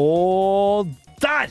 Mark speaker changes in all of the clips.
Speaker 1: Og der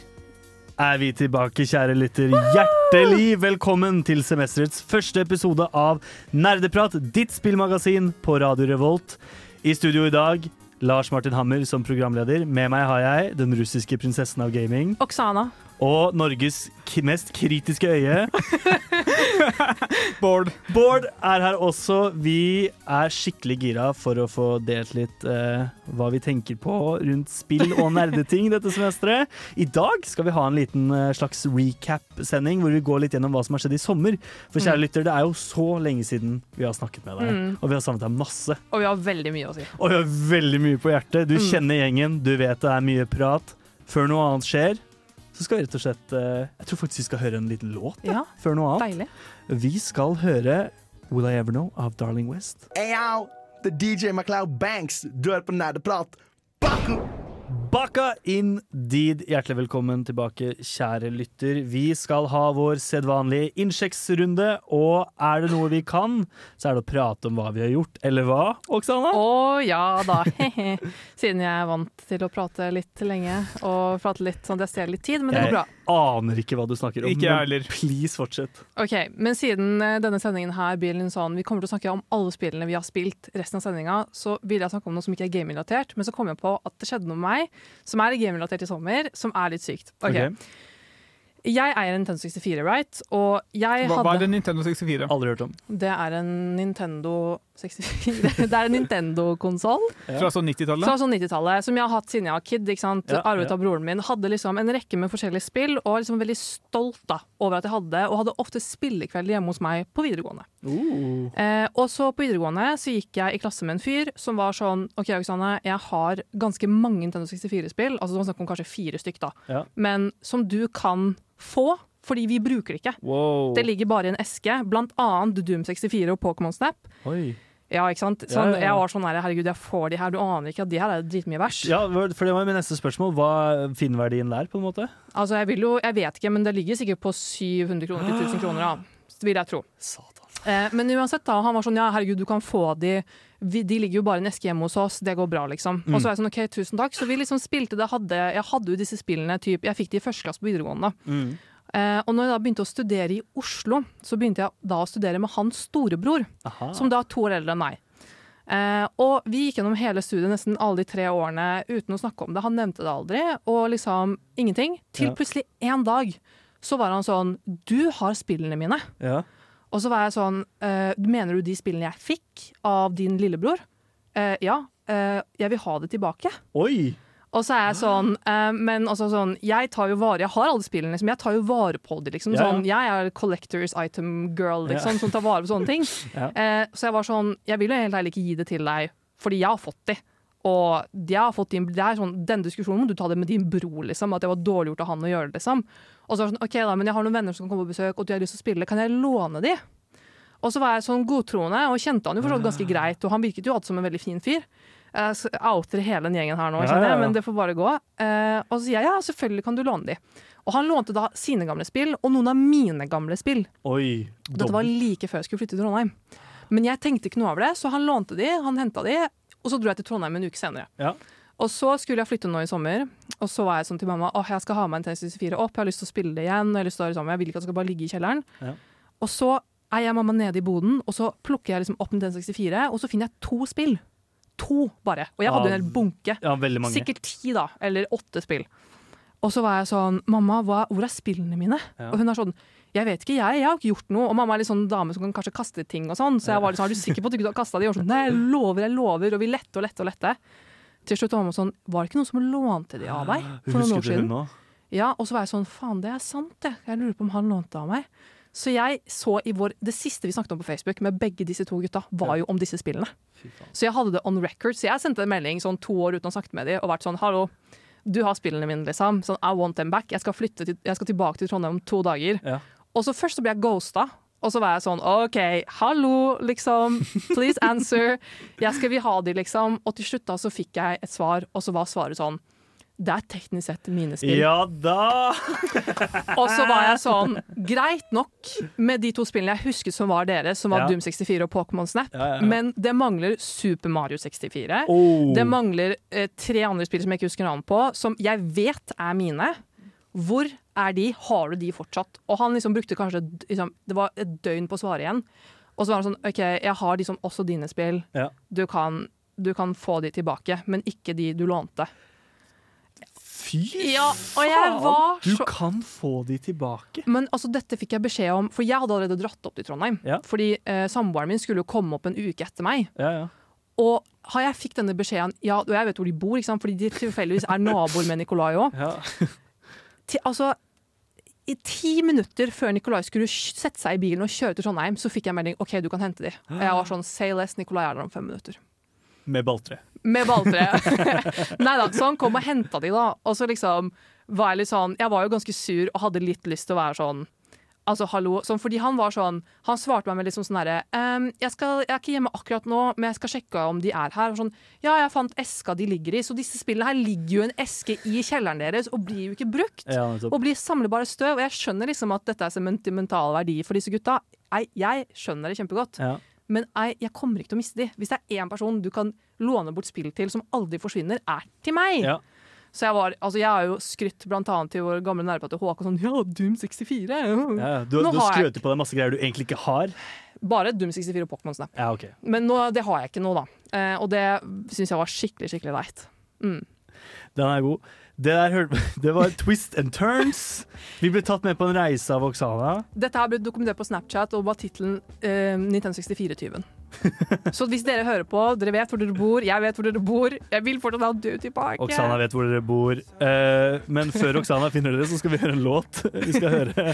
Speaker 1: er vi tilbake, kjære lytter. Hjertelig velkommen til semesterets første episode av Nerdeprat, ditt spillmagasin på Radio Revolt. I studio i dag Lars Martin Hammer som programleder. Med meg har jeg den russiske prinsessen av gaming.
Speaker 2: Oksana.
Speaker 1: Og Norges mest kritiske øye.
Speaker 3: Bård.
Speaker 1: Bård er her også. Vi er skikkelig gira for å få delt litt eh, hva vi tenker på rundt spill og nerdeting dette semesteret. I dag skal vi ha en liten eh, slags recap-sending hvor vi går litt gjennom hva som har skjedd i sommer. For kjære lytter, det er jo så lenge siden vi har snakket med deg,
Speaker 2: Mm.
Speaker 1: og vi har savnet deg masse.
Speaker 2: Og vi har veldig mye å si.
Speaker 1: Og vi har veldig mye på hjertet. Du
Speaker 2: Mm.
Speaker 1: kjenner gjengen, du vet det er mye prat. Før noe annet skjer, så skal vi rett og slett eh, Jeg tror faktisk vi skal høre en liten låt
Speaker 2: Ja,
Speaker 1: før noe annet.
Speaker 2: deilig.
Speaker 1: Vi skal høre Will I Ever Know av Darling West.
Speaker 4: Hey yo, er DJ MacLeod Banks. Du er på Nerdeprat. Baku!
Speaker 1: Baka indeed. Hjertelig velkommen tilbake, kjære lytter. Vi skal ha vår sedvanlige innsjekksrunde, og er det noe vi kan, så er det å prate om hva vi har gjort. Eller hva, Oksana?
Speaker 2: Å ja da. Siden jeg er vant til å prate litt lenge og prate litt sånn at jeg stjeler litt tid, men det går bra.
Speaker 1: Jeg aner ikke hva du snakker om.
Speaker 3: Ikke
Speaker 1: men. Please, fortsett.
Speaker 2: Ok, Men siden eh, denne sendingen her blir litt sånn, vi kommer til å snakke om alle spillene vi har spilt resten av sendinga, så vil jeg snakke om noe som ikke er game-relatert, men så kom jeg på at det skjedde noe med meg som er game-relatert i sommer, som er litt sykt. Ok,
Speaker 1: Okay.
Speaker 2: Jeg eier en Nintendo 64, right? Og jeg
Speaker 3: Hva,
Speaker 2: hadde
Speaker 3: hva er det Nintendo 64?
Speaker 1: Aldri hørt om.
Speaker 2: Det er en Nintendo 64 Det er en Nintendo-konsoll
Speaker 3: Fra sånn 90-tallet?
Speaker 2: fra sånn 90-tallet, som jeg har hatt siden jeg var kid. ikke sant?
Speaker 1: Ja,
Speaker 2: Arvet
Speaker 1: ja.
Speaker 2: av broren min. Hadde liksom en rekke med forskjellige spill, og liksom veldig stolt da, over at jeg hadde Og hadde ofte spillekveld hjemme hos meg på videregående.
Speaker 1: Uh.
Speaker 2: Eh, og så på videregående så gikk jeg i klasse med en fyr som var sånn OK, Oksane, jeg har ganske mange Nintendo 64-spill, altså det var snakk om kanskje fire stykk, da,
Speaker 1: Ja.
Speaker 2: men som du kan få. Fordi vi bruker det ikke.
Speaker 1: Wow.
Speaker 2: Det ligger bare i en eske, blant annet Doom 64 og Pokémon Snap.
Speaker 1: Oi.
Speaker 2: Ja, ikke sant? Sånn. Jeg var sånn her, herregud, jeg får de her, du aner ikke at de her er dritmye verst.
Speaker 1: Ja, for det var mitt neste spørsmål. Hva er finverdien der, på en måte?
Speaker 2: Altså, jeg vil jo, jeg vet ikke, men det ligger sikkert på 700 kroner til 1000 kroner, da. Vil jeg tro.
Speaker 1: Satan.
Speaker 2: Eh, men uansett, da, han var sånn, ja, herregud, du kan få de, vi, de ligger jo bare i en eske hjemme hos oss, det går bra, liksom. Og så var jeg sånn, ok, tusen takk. Så vi liksom spilte det, hadde, jeg hadde jo disse spillene, typ, jeg fikk de i første klasse på videregående.
Speaker 1: Mm.
Speaker 2: Eh, og når jeg da begynte å studere i Oslo, så begynte jeg da å studere med hans storebror.
Speaker 1: Aha.
Speaker 2: som da er to år eldre enn meg. Eh, og vi gikk gjennom hele studiet nesten alle de tre årene uten å snakke om det. Han nevnte det aldri, og liksom ingenting. Til plutselig en dag så var han sånn Du har spillene mine.
Speaker 1: Ja.
Speaker 2: Og så var jeg sånn eh, Mener du de spillene jeg fikk av din lillebror? Eh, ja. Eh, jeg vil ha det tilbake.
Speaker 1: Oi!
Speaker 2: Og så er jeg sånn eh, Men altså sånn Jeg tar jo vare Jeg har alle spillene, liksom. Jeg tar jo vare på det, liksom.
Speaker 1: Ja, ja.
Speaker 2: Sånn, jeg er collectors item girl, liksom, som tar vare på sånne ting. Eh, så jeg var sånn Jeg vil jo helt ærlig ikke gi det til deg, fordi jeg har fått det. Og jeg har fått din, det er sånn, Den diskusjonen må du ta det med din bror, liksom. At det var dårlig gjort av han å gjøre det, liksom. Og så var det sånn, ok da, men jeg har noen venner som kan komme på besøk, og de har lyst til å spille. Kan jeg låne de? Og så var jeg sånn godtroende, og kjente han jo fortsatt ganske greit. Og han virket jo alltid som en veldig fin fyr. Jeg outer hele den gjengen her nå,
Speaker 1: Ja, ja,
Speaker 2: jeg,
Speaker 1: ja.
Speaker 2: men det får bare gå. Eh, og så sier jeg ja, selvfølgelig kan du låne de. Og han lånte da sine gamle spill, og noen av mine gamle spill.
Speaker 1: Oi.
Speaker 2: Dette var like før jeg skulle flytte til Trondheim. Men jeg tenkte ikke noe over det, så han lånte de, han henta de, og så dro jeg til Trondheim en uke senere.
Speaker 1: Ja.
Speaker 2: Og så skulle jeg flytte nå i sommer, og så var jeg sånn til mamma åh, jeg skal ha med en Tennis 64 opp, jeg har lyst til å spille det igjen, jeg har lyst til å ha det jeg vil ikke at det skal bare ligge i kjelleren.
Speaker 1: Ja.
Speaker 2: Og så er jeg mamma nede i boden, og så plukker jeg liksom opp Nintendo 64, og så finner jeg to spill. To, bare. Og jeg hadde en hel bunke.
Speaker 1: Ja, veldig mange.
Speaker 2: Sikkert ti, da. Eller åtte spill. Og så var jeg sånn Mamma, hva, hvor er spillene mine?
Speaker 1: Ja.
Speaker 2: Og hun er sånn Jeg vet ikke, jeg. Jeg har ikke gjort noe. Og mamma er litt sånn dame som kan kanskje kaste ting og sånn. Så jeg var litt sånn Er du sikker på at du ikke har kasta de? Og sånn Nei, jeg lover, jeg lover. Og vi lette og lette og lette. Til slutt var mamma sånn Var det ikke noen som lånte de av deg for noen år
Speaker 1: det, hun
Speaker 2: siden? Ja, og så var jeg sånn Faen, det er sant, det. Jeg lurer på om han lånte av meg. Så jeg så i vår, Det siste vi snakket om på Facebook med begge disse to gutta, var jo om disse spillene. Så jeg hadde det on record. Så jeg sendte en melding sånn to år uten å snakke med dem og vært sånn Hallo, du har spillene mine, liksom. Sånn, I want them back. Jeg skal, til, jeg skal tilbake til Trondheim om to dager.
Speaker 1: Ja.
Speaker 2: Og så først så ble jeg ghosta. Og så var jeg sånn OK, hallo, liksom. Please answer. Jeg skal vi ha de, liksom. Og til slutt da så fikk jeg et svar, og så var svaret sånn Det er teknisk sett mine spill.
Speaker 1: Ja da!
Speaker 2: Og så var jeg sånn Greit nok med de to spillene jeg husket som var deres, som var
Speaker 1: Ja.
Speaker 2: Doom 64 og Pokémon Snap,
Speaker 1: Ja, ja,
Speaker 2: men det mangler Super Mario 64.
Speaker 1: Oh.
Speaker 2: Det mangler eh, tre andre spill som jeg ikke husker navnet på, som jeg vet er mine. Hvor er de? Har du de fortsatt? Og han liksom brukte kanskje liksom, Det var et døgn på å svare igjen. Og så var han sånn OK, jeg har liksom også dine spill. Du, kan, du kan få de tilbake, men ikke de du lånte.
Speaker 1: Fy
Speaker 2: Ja, og jeg var
Speaker 1: Du kan få de tilbake.
Speaker 2: Men altså, dette fikk jeg beskjed om, for jeg hadde allerede dratt opp til Trondheim.
Speaker 1: Ja.
Speaker 2: Fordi eh, samboeren min skulle jo komme opp en uke etter meg.
Speaker 1: Ja, ja.
Speaker 2: Og har jeg fikk denne beskjeden Ja, og jeg vet hvor de bor, ikke sant? fordi de tilfeldigvis er naboer med Nikolai òg.
Speaker 1: ja.
Speaker 2: Altså, i ti minutter før Nikolai skulle sette seg i bilen og kjøre til Trondheim, så fikk jeg melding OK, du kan hente de. Og jeg var sånn Say less, Nikolai er der om fem minutter.
Speaker 1: Med balltre.
Speaker 2: Med balltre. Nei da, så han kom og henta de, da. Og så liksom var jeg litt sånn Jeg var jo ganske sur og hadde litt lyst til å være sånn Altså, hallo. Sånn, fordi han var sånn Han svarte meg med liksom sånn herre ehm, jeg, 'Jeg er ikke hjemme akkurat nå, men jeg skal sjekke om de er her.' Og sånn, 'Ja, jeg fant eska de ligger i.' Så disse spillene her ligger jo en eske i kjelleren deres og blir jo ikke brukt.
Speaker 1: Ja.
Speaker 2: Og blir samlebare støv. Og jeg skjønner liksom at dette er sentimental verdi for disse gutta. Jeg, jeg skjønner det kjempegodt.
Speaker 1: Ja.
Speaker 2: Men jeg, jeg kommer ikke til å miste de. Hvis det er én person du kan låne bort spill til som aldri forsvinner, er til meg.
Speaker 1: Ja.
Speaker 2: Så jeg var, altså jeg har jo skrytt blant annet til vår gamle nærmeste Håkon sånn Ja, Doom 64.
Speaker 1: Ja, du,
Speaker 2: Nå
Speaker 1: du skrøter på deg masse greier du egentlig ikke har.
Speaker 2: Bare Doom 64 og Pokémon Snap.
Speaker 1: Ja, okay.
Speaker 2: Men nå, det har jeg ikke nå, da. Eh, og det syns jeg var skikkelig, skikkelig leit. Mm.
Speaker 1: Den er god. Det, der, det var twist and turns. Vi ble tatt med på en reise av Oksana.
Speaker 2: Dette har blitt dokumentert på Snapchat og var tittelen uh, Nintendo 64-tyven. Så hvis dere hører på, dere vet hvor dere bor, jeg vet hvor dere bor, jeg vil fortsatt ha du tilbake.
Speaker 1: Oksana vet hvor dere bor. Uh, men før Oksana finner dere, så skal vi høre en låt. Vi skal høre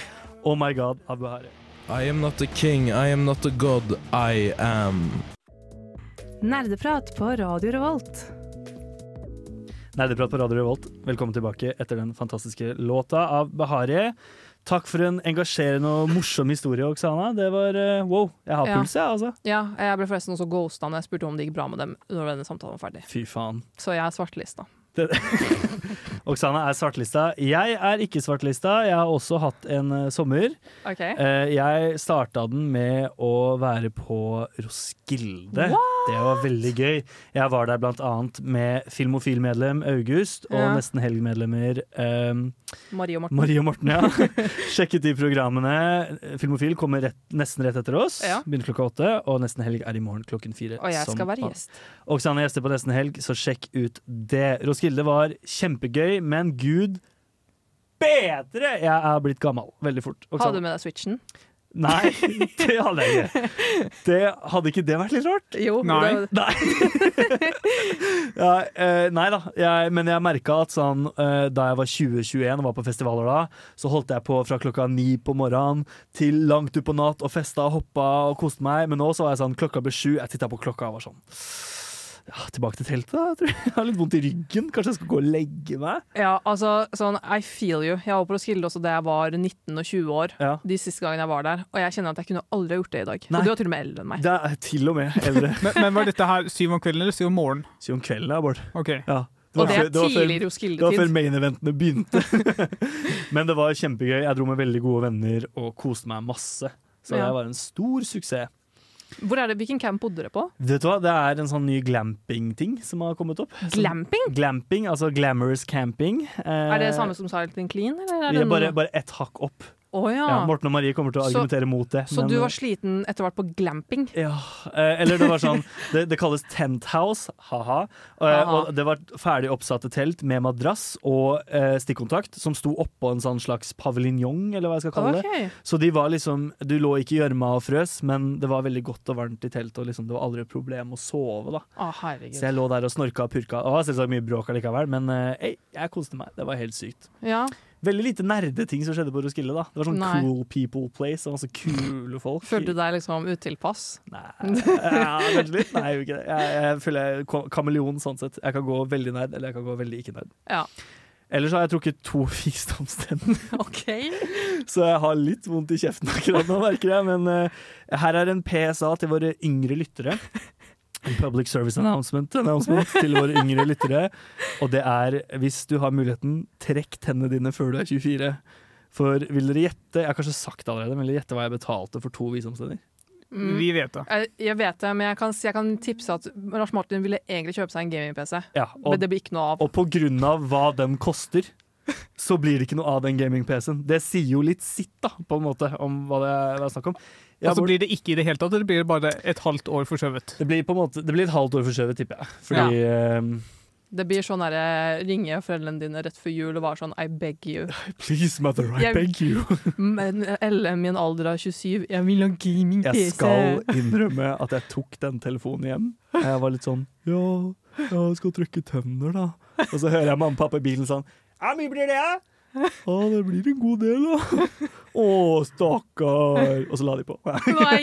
Speaker 1: Oh My God av Behare.
Speaker 5: I am not a king, I am not a god, I am.
Speaker 6: Nerdeprat på Radio Revolt.
Speaker 1: Nerdeprat på Radio Revolt, velkommen tilbake etter den fantastiske låta av Bahari. Takk for en engasjerende og morsom historie, Oksana. Det var eh, wow. Jeg har
Speaker 2: Ja.
Speaker 1: puls, jeg, altså.
Speaker 2: Ja, jeg ble forresten også ghosta når jeg spurte om det gikk bra med dem når denne samtalen var ferdig.
Speaker 1: Fy faen.
Speaker 2: Så jeg er svartelista.
Speaker 1: Oksana er svartlista. Jeg er ikke svartlista. Jeg har også hatt en uh, sommer.
Speaker 2: Okay.
Speaker 1: Uh, jeg starta den med å være på Roskilde. Det var veldig gøy. Jeg var der blant annet med Filmofil-medlem August og
Speaker 2: Ja.
Speaker 1: Nesten Helg-medlemmer eh,
Speaker 2: Marie og Morten.
Speaker 1: Marie og Morten. Ja. Sjekket de programmene. Filmofil kommer rett, nesten rett etter oss.
Speaker 2: Ja.
Speaker 1: Begynner klokka åtte. Og Nesten Helg er i morgen klokken fire.
Speaker 2: Og jeg skal være gjest.
Speaker 1: han er gjester på Nesten Helg, så sjekk ut det. Roskilde var kjempegøy, men gud bedre! Jeg er blitt gammel veldig fort.
Speaker 2: Har
Speaker 1: Oksana.
Speaker 2: du med deg switchen?
Speaker 1: Nei, det hadde jeg ikke. Det, hadde ikke det vært litt rart?
Speaker 2: Jo.
Speaker 3: Nei.
Speaker 2: det-
Speaker 1: Nei. ja, eh, nei da, jeg, men jeg merka at sånn, eh, da jeg var 20-21 og var på festivaler da, så holdt jeg på fra klokka ni på morgenen til langt utpå natt og festa og hoppa og koste meg. Men nå så var jeg sånn, klokka ble sju, jeg titta på klokka og var sånn ja, Tilbake til teltet, da. tror Jeg Jeg har litt vondt i ryggen. Kanskje jeg skal gå og legge meg?
Speaker 2: Ja, altså, sånn, I feel you. Jeg var på Roskilde også da jeg var 19 og 20 år.
Speaker 1: Ja.
Speaker 2: De siste gangene jeg var der. Og jeg kjenner at jeg kunne aldri ha gjort det i dag.
Speaker 1: Nei.
Speaker 2: Og du er til og med eldre enn meg.
Speaker 1: Det er til og med eldre.
Speaker 3: Men, men var dette her syv om kvelden eller syv om morgenen?
Speaker 1: Syv om kvelden, ja, Bård.
Speaker 3: Ok.
Speaker 1: Ja.
Speaker 2: Og det er tidlig
Speaker 1: Det var før main-eventene begynte. Men det var kjempegøy. Jeg dro med veldig gode venner og koste meg masse. Så
Speaker 2: Ja.
Speaker 1: det var en stor suksess.
Speaker 2: Hvor er det, Hvilken camp bodde dere på?
Speaker 1: Vet du hva, Det er en sånn ny glamping-ting som har kommet opp. Som-
Speaker 2: Glamping?
Speaker 1: Glamping, altså glamorous camping. Eh,
Speaker 2: Er det det samme som Silent and Clean? Eller er
Speaker 1: det,
Speaker 2: det
Speaker 1: er bare, bare ett hakk opp.
Speaker 2: Å ja.
Speaker 1: Ja, Morten og Marie kommer til å
Speaker 2: Så-
Speaker 1: argumentere mot det.
Speaker 2: Så
Speaker 1: men-
Speaker 2: du var sliten etter hvert på glamping?
Speaker 1: Ja, eh, eller det var sånn Det, det kalles tent house, ha-ha. Eh, og det var ferdig oppsatte telt med madrass og eh, stikkontakt som sto oppå en sånn slags paviljong, eller hva jeg skal kalle det. Så de var liksom Du lå ikke i gjørma og frøs, men det var veldig godt og varmt i teltet, og liksom, det var aldri et problem å sove, da.
Speaker 2: Å.
Speaker 1: Så jeg lå der og snorka og purka. Det var selvsagt mye bråk allikevel, men eh, jeg koste meg. Det var helt sykt.
Speaker 2: Ja.
Speaker 1: Veldig lite nerdeting som skjedde på Roskilde. da Det var sånn
Speaker 2: Nei.
Speaker 1: cool people place og masse kule folk.
Speaker 2: Følte du deg liksom utilpass?
Speaker 1: Nei, ja, kanskje litt. Nei, jeg jeg føler jeg er kameleon sånn sett. Jeg kan gå veldig nerd, eller jeg kan gå veldig ikke nerd.
Speaker 2: Ja.
Speaker 1: Ellers har jeg trukket to visdomstenner,
Speaker 2: Okay.
Speaker 1: så jeg har litt vondt i kjeften akkurat nå, merker jeg. Men uh, her er en PSA til våre yngre lyttere. En public service announcement, announcement til våre yngre lyttere. Og det er, hvis du har muligheten, trekk tennene dine før du er 24. For vil dere gjette, jeg har kanskje sagt det allerede, men vil dere gjette hva jeg betalte for to visdomstenner?
Speaker 2: Mm.
Speaker 3: Vi vet det.
Speaker 2: Jeg, jeg vet det, men jeg kan, jeg kan tipse at Lars Martin ville egentlig kjøpe seg en gaming-PC.
Speaker 1: Ja,
Speaker 2: Men det blir ikke noe av.
Speaker 1: Og på grunn av hva den koster, så blir det ikke noe av den gaming-PC-en. Det sier jo litt sitt, da, på en måte, om hva det er snakk om. Ja,
Speaker 3: Og så blir det ikke i det hele tatt, eller blir det bare et halvt år forskjøvet?
Speaker 1: det blir på en måte Det blir et halvt år forskjøvet, tipper jeg. Fordi ehm,
Speaker 2: Det blir sånn herre ringe foreldrene dine rett før jul og være sånn I beg you.
Speaker 1: Please, mother, I
Speaker 2: Jeg-
Speaker 1: beg you.
Speaker 2: Men LM i en alder av 27, jeg vil ha gaming-PC.
Speaker 1: Jeg skal innrømme at jeg tok den telefonen hjem. Jeg var litt sånn Ja, ja jeg skal trykke tenner, da. Og så hører jeg mamma og pappa i bilen sånn Ja, mye blir det, ja? Ja, det blir en god del, da. Å, stakkar. Og så la de på.
Speaker 2: Nei!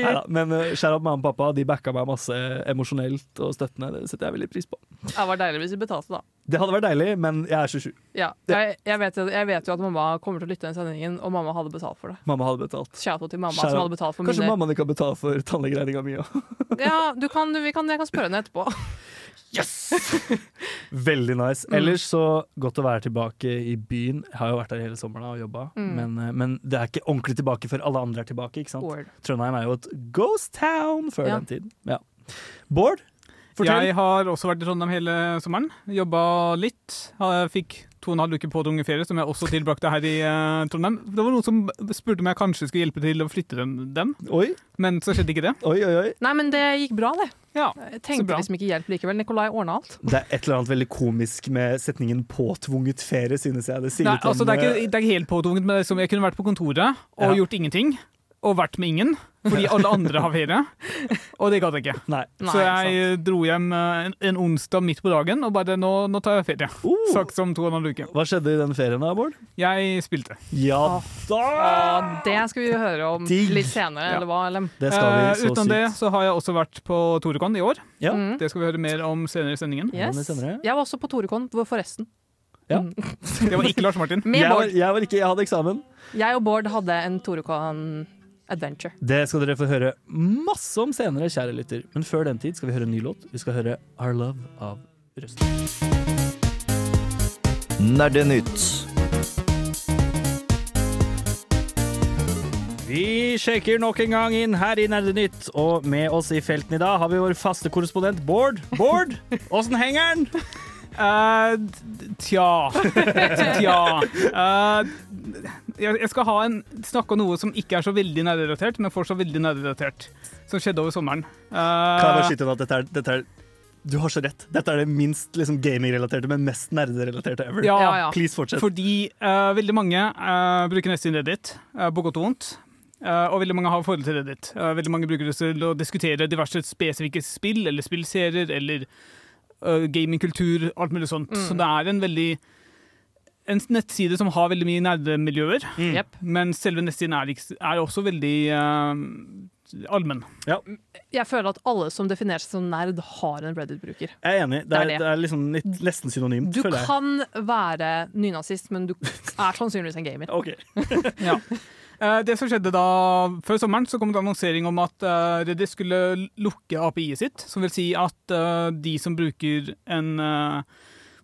Speaker 1: Neida, men uh, opp mamma og pappa, de backa meg masse emosjonelt og støttende. Det setter jeg veldig pris på.
Speaker 2: Det hadde vært deilig hvis vi betalte, da.
Speaker 1: Det hadde vært deilig, men jeg er 27.
Speaker 2: Ja, jeg, jeg, vet, jeg vet jo at mamma kommer til å lytte til den sendingen, og mamma hadde betalt for det.
Speaker 1: Mamma hadde betalt.
Speaker 2: Shout-out til mamma som hadde betalt for
Speaker 1: Kanskje
Speaker 2: mine
Speaker 1: mammaen kan betale for tannlegeregninga mi òg.
Speaker 2: Ja, du kan, vi kan, jeg kan spørre henne etterpå.
Speaker 1: Yes! Veldig nice.
Speaker 2: Mm.
Speaker 1: Ellers så godt å være tilbake i byen. Jeg har jo vært der hele sommeren og jobba,
Speaker 2: Mm.
Speaker 1: men, uh, men det er ikke ordentlig tilbake før alle andre er tilbake. ikke sant?
Speaker 2: Word.
Speaker 1: Trondheim er jo et ghost town før
Speaker 2: Ja.
Speaker 1: den tiden. Ja. Bård, fortell.
Speaker 3: Jeg har også vært i Trondheim hele sommeren. Jobba litt. Jeg fikk to og en halv uke på ferie, som jeg også tilbrakte her i uh, Trondheim. Det var noen som spurte om jeg kanskje skulle hjelpe til å flytte dem, dem
Speaker 1: Oi,
Speaker 3: men så skjedde ikke det.
Speaker 1: oi, oi, oi.
Speaker 2: Nei, men det gikk bra, det.
Speaker 3: Ja,
Speaker 2: Jeg tenkte liksom ikke hjelp likevel. Nikolai ordna alt.
Speaker 1: Det er et eller annet veldig komisk med setningen 'påtvunget ferie', synes jeg. Det
Speaker 3: Nei, altså, det, er
Speaker 1: eh,
Speaker 3: ikke, det er ikke helt påtvunget, men det er jeg kunne vært på kontoret og
Speaker 1: Ja.
Speaker 3: gjort ingenting. Og vært med ingen, fordi alle andre har ferie. Og det gadd jeg ikke.
Speaker 1: Nei.
Speaker 3: Så jeg dro hjem eh, en, en onsdag midt på dagen og bare nå, nå tar jeg ferie.
Speaker 1: Uh,
Speaker 3: Sagt som to og en halv uke.
Speaker 1: hva skjedde i den ferien da, Bård?
Speaker 3: Jeg spilte.
Speaker 1: Ja da!
Speaker 2: Og det skal vi høre om litt senere,
Speaker 3: Ja.
Speaker 2: eller hva? Eller?
Speaker 1: Det skal vi
Speaker 3: Eh,
Speaker 1: så
Speaker 3: utenom det
Speaker 1: sykt.
Speaker 3: så har jeg også vært på Torekon i år.
Speaker 1: Ja.
Speaker 2: Mm.
Speaker 3: Det skal vi høre mer om senere i sendingen.
Speaker 2: Yes. Jeg var også på Torekon, forresten.
Speaker 1: Ja.
Speaker 2: Mm.
Speaker 3: Det var ikke Lars Martin.
Speaker 1: Jeg var, jeg var ikke, jeg hadde eksamen.
Speaker 2: Jeg og Bård hadde en Torekon adventure.
Speaker 1: Det skal dere få høre masse om senere, kjære lytter. Men før den tid skal vi høre en ny låt. Vi skal høre Our Love av Røst.
Speaker 7: Nerdenytt.
Speaker 1: Vi sjekker nok en gang inn her i Nerdenytt, og med oss i felten i dag har vi vår faste korrespondent Bård. Bård, åssen henger den?
Speaker 3: Uh, tja Tja. Eh, jeg, skal ha en, snakke om noe som ikke er så veldig nærrelatert, men fortsatt veldig nærrelatert. Som skjedde over sommeren. Uh,
Speaker 1: Kan jeg bare skyte inn at dette er, dette er Du har så rett. Dette er det minst liksom, gaming-relaterte, men mest nerderelaterte ever.
Speaker 3: Ja,
Speaker 2: Ja.
Speaker 1: Please, fortsett.
Speaker 3: Fordi uh, veldig mange uh, bruker nesten Reddit, uh, på godt og vondt. Uh, og veldig mange har forhold til Reddit. Veldig mange bruker det til å diskutere diverse spesifikke spill eller spillserier eller uh, gamingkultur, alt mulig sånt.
Speaker 2: Mm.
Speaker 3: Så det er en veldig en nettside som har veldig mye nerdemiljøer,
Speaker 1: Mm.
Speaker 2: yep.
Speaker 3: men selve nettsiden er, er også veldig uh, allmenn.
Speaker 2: Jeg føler at alle som definerer seg som nerd, har en Reddit-bruker.
Speaker 1: Jeg er enig. Det
Speaker 2: Det
Speaker 1: er,
Speaker 2: er det.
Speaker 1: det er liksom litt, nesten synonymt,
Speaker 2: Du
Speaker 1: føler jeg.
Speaker 2: kan være nynazist, men du er sannsynligvis en gamer.
Speaker 1: Ok.
Speaker 3: Ja. Eh, Det som skjedde da Før sommeren så kom det annonsering om at eh, Reddit skulle lukke API-et sitt. Som vil si at de som bruker en uh,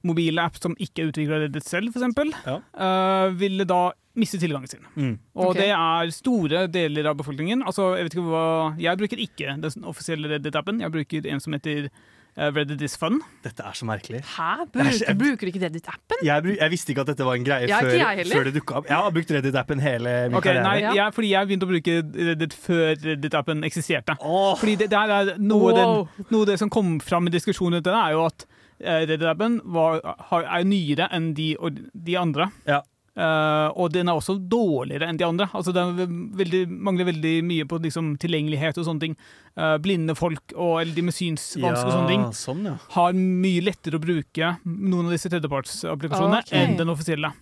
Speaker 3: mobilapp som ikke er utvikla Reddit selv, f.eks.,
Speaker 1: Ja.
Speaker 3: uh, ville da miste tilgangen sin.
Speaker 1: Mm.
Speaker 3: Og
Speaker 2: okay.
Speaker 3: det er store deler av befolkningen. Altså, Jeg vet ikke hva Jeg bruker ikke den offisielle Reddit-appen. Jeg bruker en som heter eh, Reddit is fun.
Speaker 1: Dette er så merkelig.
Speaker 2: Hæ?
Speaker 1: Bruker, jeg, jeg,
Speaker 2: Bruker, du ikke Reddit-appen?
Speaker 1: Jeg, jeg visste ikke at dette var en greie før, før det dukka opp. Jeg har brukt Reddit-appen hele min
Speaker 3: okay,
Speaker 1: karriere.
Speaker 3: nei, jeg, fordi jeg begynte å bruke Reddit før Reddit-appen eksisterte.
Speaker 1: Oh.
Speaker 3: Fordi det, der er noe,
Speaker 2: Wow.
Speaker 3: den, noe det som kom fram i diskusjonen er jo at eh, var- har- er nyere enn de, de andre.
Speaker 1: Ja.
Speaker 3: Uh, og den er også dårligere enn de andre. Altså Den veldig, mangler veldig mye på liksom, tilgjengelighet og sånne ting. Uh, blinde folk og eller de med synsvansker og sånne ting
Speaker 1: sånn, ja.
Speaker 3: har mye lettere å bruke noen av disse tredjepartsapplikasjonene
Speaker 2: okay.
Speaker 3: enn den offisielle.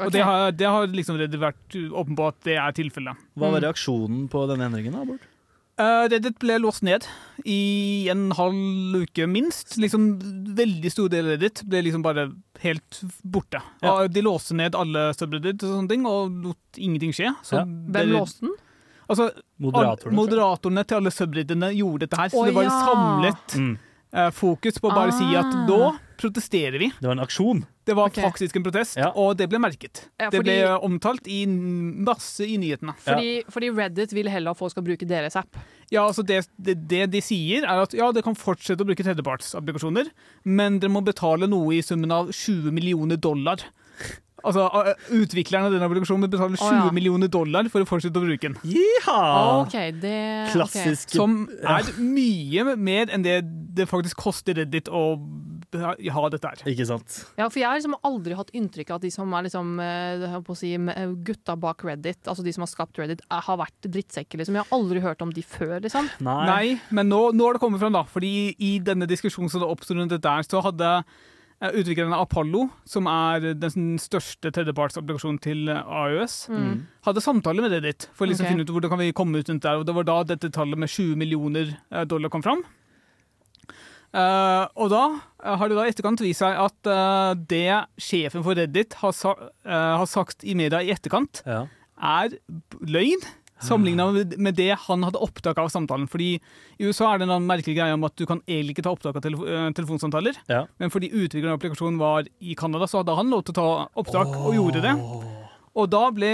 Speaker 3: Og det har, det har liksom vært åpen på at det er tilfellet.
Speaker 1: Hva var reaksjonen på denne endringen? da, Bård?
Speaker 3: Uh, Reddit ble låst ned i en halv uke, minst. Liksom Veldig stor del av Reddit ble liksom bare helt borte.
Speaker 1: Ja.
Speaker 3: De låste ned alle subreddit og sånne ting, og lot ingenting skje. Så
Speaker 1: Ja.
Speaker 3: det-
Speaker 2: Hvem låste den?
Speaker 3: Altså,
Speaker 1: Moderatorene.
Speaker 3: Moderatorene til alle subredditene gjorde dette her, så
Speaker 2: oh,
Speaker 3: det var
Speaker 2: ja.
Speaker 3: samlet
Speaker 1: Mm.
Speaker 3: Eh, fokus på å bare si at
Speaker 2: Ah.
Speaker 3: da protesterer vi.
Speaker 1: Det var en aksjon.
Speaker 3: Det var
Speaker 2: okay.
Speaker 3: faktisk en protest,
Speaker 1: Ja.
Speaker 3: og det ble merket.
Speaker 2: Ja,
Speaker 3: Det ble omtalt i masse i nyhetene.
Speaker 2: Fordi, fordi Reddit vil heller at folk skal bruke deres app.
Speaker 3: Ja, altså det, det, det de sier, er at ja, dere kan fortsette å bruke tredjepartsapplikasjoner, men dere må betale noe i summen av 20 millioner dollar. Altså, Utvikleren av denne applikasjonen betaler 20
Speaker 2: oh, ja.
Speaker 3: millioner dollar for å fortsette å bruke den.
Speaker 1: Jiha!
Speaker 2: Okay, det Klassisk
Speaker 1: Klassisk.
Speaker 3: Som er mye mer enn det det faktisk koster Reddit å ha dette her.
Speaker 1: Ikke sant.
Speaker 2: Ja, for jeg har liksom aldri hatt inntrykk av at de som er liksom, eh, si, eh, gutta bak Reddit, altså de som har skapt Reddit, er- har vært drittsekker. Liksom. Jeg har aldri hørt om de før, liksom.
Speaker 1: Nei.
Speaker 3: Nei, men nå, nå har det kommet fram, da. Fordi i denne diskusjonen som det oppstod rundt dette så hadde eh, utviklerne av Apollo, som er den største tredjepartsapplikasjonen til AUS,
Speaker 2: Mm.
Speaker 3: hadde samtale med Reddit for å liksom
Speaker 2: Ok.
Speaker 3: finne ut hvordan kan vi komme ut rundt der. Og det var da dette tallet med 20 millioner eh, dollar kom fram. Uh, og da eh, har det da i etterkant vist seg at uh, det sjefen for Reddit har, sa, uh, har sagt i media i etterkant,
Speaker 1: Ja.
Speaker 3: er løgn. Sammenligna med, det han hadde opptak av samtalen. Fordi I USA er det en merkelig greie om at du kan egentlig ikke ta opptak av telefo eh, telefonsamtaler.
Speaker 1: Ja.
Speaker 3: Men fordi utvikleren av applikasjonen var i Canada, så hadde han lov til å ta opptak, og gjorde det. Og da ble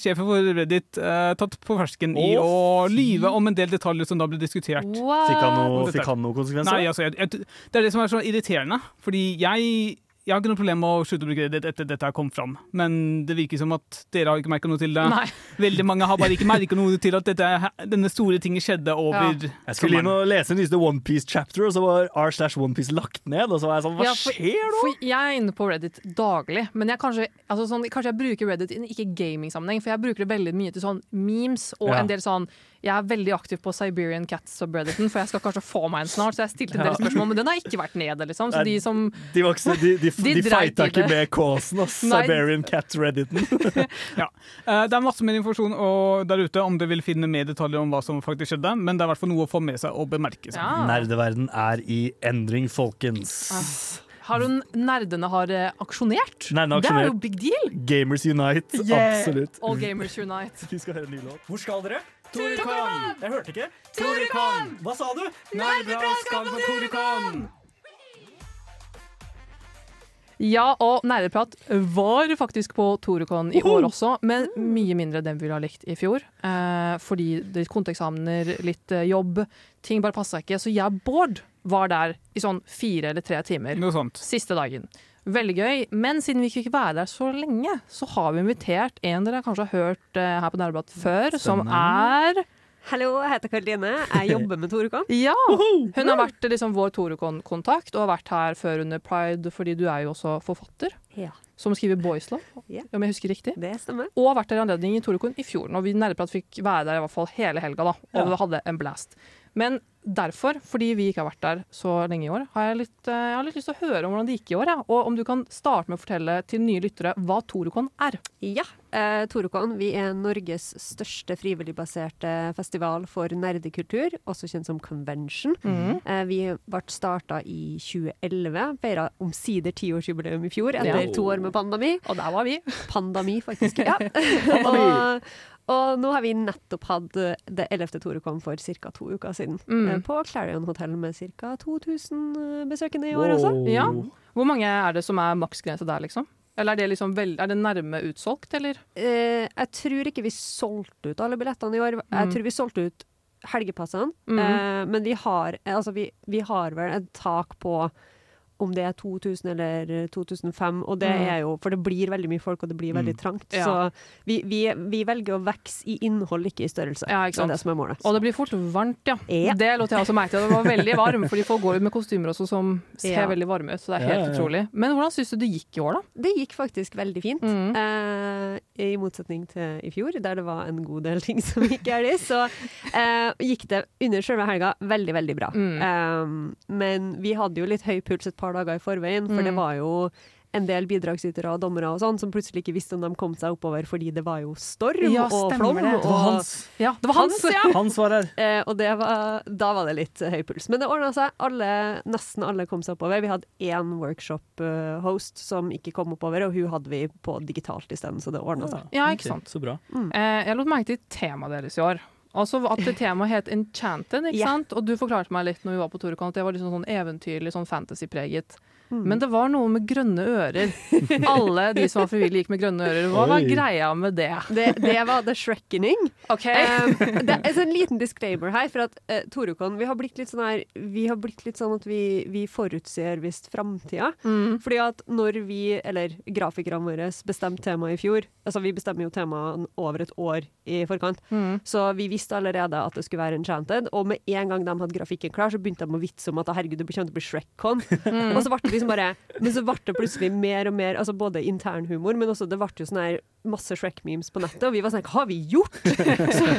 Speaker 3: sjefen for Reddit uh, tatt på fersken i
Speaker 1: Å,
Speaker 3: lyve om en del detaljer som da ble diskutert.
Speaker 1: Fikk han noe, fikk han noe konsekvenser?
Speaker 3: Nei, altså, jeg, jeg, Det er det som er så irriterende. Fordi jeg, jeg har ikke noe problem med å slutte å bruke Reddit etter dette har kommet fram. Men det virker som at dere har ikke merka noe til det.
Speaker 2: Nei.
Speaker 3: Veldig mange har bare ikke merka noe til at dette, denne store tingen skjedde over
Speaker 1: Jeg skulle inn og lese nyeste OnePiece-chapter, og så var r slash OnePiece lagt ned. Og så var jeg sånn, hva
Speaker 2: Ja, for-
Speaker 1: skjer nå?
Speaker 2: For jeg er inne på Reddit daglig, men jeg kanskje, altså sånn, kanskje jeg bruker Reddit i ikke gaming-sammenheng, for jeg bruker det veldig mye til sånn memes og
Speaker 1: Ja.
Speaker 2: en del sånn Jeg er veldig aktiv på Siberian Cats og Bredderton, for jeg skal kanskje få meg en snart, så jeg stilte en del spørsmål, men den har ikke vært nede, liksom. Så de som
Speaker 1: De, var ikke, de, de,
Speaker 2: De
Speaker 1: de, fighta ikke med causen, ass. Siberian Cat-redditen.
Speaker 3: Ja. Eh, Det er masse mer informasjon der ute om dere vil finne mer detaljer om hva som faktisk skjedde, men det er i hvert fall noe å få med seg og bemerke seg.
Speaker 2: ja.
Speaker 1: Nerdeverden er i endring, folkens.
Speaker 2: Har du Nerdene har eh, aksjonert?
Speaker 1: Nerdene har
Speaker 2: Det er jo
Speaker 1: aksjonert.
Speaker 2: big deal!
Speaker 1: Gamers Unite, absolutt.
Speaker 2: All gamers unite.
Speaker 1: Vi skal høre en ny låt. Hvor skal dere? Torukon! Jeg hørte ikke. Torukon! Hva sa du?
Speaker 3: Nerdeprat skal på Torukon!
Speaker 2: Ja, og Nerdeprat var faktisk på Torukon i år også, men mye mindre enn vi ville ha likt i fjor. Eh, fordi det er konteksamener, litt eh, jobb, ting bare passa ikke. Så jeg og Bård var der i sånn fire eller tre timer
Speaker 3: Noe sånt.
Speaker 2: siste dagen. Veldig gøy, men siden vi ikke fikk være der så lenge, så har vi invitert en dere kanskje har hørt uh, her på Nærbladet før, som er
Speaker 8: Hallo, jeg heter Karoline. Jeg jobber med Torekon.
Speaker 2: Ja! Hun har vært liksom vår Torukon-kontakt og har vært her før under Pride, fordi du er jo også forfatter.
Speaker 8: Ja.
Speaker 2: Som skriver Boys Love,
Speaker 8: Ja.
Speaker 2: om jeg husker riktig.
Speaker 8: Det stemmer.
Speaker 2: Og har vært der i anledning i Torukon i fjor, Og vi nærmere fikk være der i hvert fall hele helga. da, Og
Speaker 1: Ja.
Speaker 2: vi hadde en blast. Men derfor, fordi vi ikke har vært der så lenge i år, har jeg litt, eh, jeg har litt lyst til å høre om hvordan det gikk i år. Ja. Og om du kan starte med å fortelle til nye lyttere hva Torukon er.
Speaker 8: Ja, eh, Torukon vi er Norges største frivilligbaserte festival for nerdekultur, også kjent som Convention.
Speaker 2: Mm.
Speaker 8: Eh, vi ble starta i 2011, feira omsider tiårsjubileum i fjor, etter
Speaker 2: Ja.
Speaker 8: to år med pandemi.
Speaker 2: Og der var vi.
Speaker 8: Pandemi, faktisk. Ja. og, og nå har vi nettopp hatt eh, det 11. Torekon for ca. to uker siden.
Speaker 2: Mm.
Speaker 8: eh, På Clarion hotell med ca. 2000 besøkende i år også.
Speaker 2: Ja. Hvor mange er det som er maksgrense der, liksom? Eller er det, liksom vel, er det nærme utsolgt, eller?
Speaker 8: Eh, jeg tror ikke vi solgte ut alle billettene i år. Jeg
Speaker 2: Mm.
Speaker 8: tror vi solgte ut helgepassene.
Speaker 2: Mm.
Speaker 8: Eh, men vi har, eh, altså vi, vi har vel et tak på om det er 2000 eller 2005, og det
Speaker 2: Mm.
Speaker 8: er jo For det blir veldig mye folk, og det blir veldig trangt.
Speaker 2: Ja.
Speaker 8: Så vi, vi, vi velger å vokse i innhold, ikke i størrelse.
Speaker 2: Ja,
Speaker 8: det
Speaker 2: ikke sant.
Speaker 8: er det som er målet.
Speaker 2: Og det blir fort varmt, ja.
Speaker 8: Ja.
Speaker 2: Det lot jeg også merke til. Det var veldig varm, fordi folk går ut med kostymer også som ser
Speaker 8: Ja.
Speaker 2: veldig varme ut. Så det er
Speaker 1: Ja,
Speaker 2: helt
Speaker 1: ja, ja.
Speaker 2: utrolig. Men hvordan syns du det gikk i år, da?
Speaker 8: Det gikk faktisk veldig fint.
Speaker 2: Mm.
Speaker 8: Eh, I motsetning til i fjor, der det var en god del ting som gikk galt, så eh, gikk det under selve helga veldig, veldig bra.
Speaker 2: Mm.
Speaker 8: Eh, men vi hadde jo litt høy puls et par dager i forveien, for
Speaker 2: Mm.
Speaker 8: det var jo en del bidragsytere og dommere og sånn, som plutselig ikke visste om de kom seg oppover fordi det var jo storm
Speaker 2: Ja,
Speaker 8: og flom.
Speaker 2: det. Det
Speaker 1: var hans.
Speaker 2: Ja, det var hans!
Speaker 8: ja.
Speaker 1: Hans var her.
Speaker 8: Eh, og det var, da var det litt høy puls. Men det ordna seg. Alle, nesten alle kom seg oppover. Vi hadde én workshop-host som ikke kom oppover, og hun hadde vi på digitalt isteden, så det ordna seg.
Speaker 2: Ja, ikke sant.
Speaker 1: Så bra.
Speaker 2: Eh, jeg lot merke til temaet deres i år. Altså At det temaet het Enchanted, ikke
Speaker 8: Ja.
Speaker 2: sant? Og du forklarte meg litt når vi var på Toricon at det var liksom sånn eventyrlig, sånn fantasypreget.
Speaker 8: Mm.
Speaker 2: Men det var noe med grønne ører. Alle de som var frivillige, gikk med grønne ører. Hva var greia med det?
Speaker 8: Det, det var The Shrekkening.
Speaker 2: Okay.
Speaker 8: Um, det er en sånn liten disclaimer her, for at uh, Torukon, vi har blitt litt sånn her Vi har blitt litt sånn at vi, vi forutser visst framtida.
Speaker 2: Mm.
Speaker 8: Fordi at når vi, eller grafikerne våre, bestemte tema i fjor Altså vi bestemmer jo temaet over et år i forkant,
Speaker 2: Mm.
Speaker 8: så vi visste allerede at det skulle være Enchanted. Og med en gang de hadde grafikken klar, så begynte de å vitse om at herregud, det kommer til å bli Shrek-con.
Speaker 2: Mm.
Speaker 8: Og så ble det liksom bare Men så ble det plutselig mer og mer altså både internhumor, men også det ble jo sånn her masse Shrek-memes på nettet, og vi var sånn Hva har vi gjort?! så,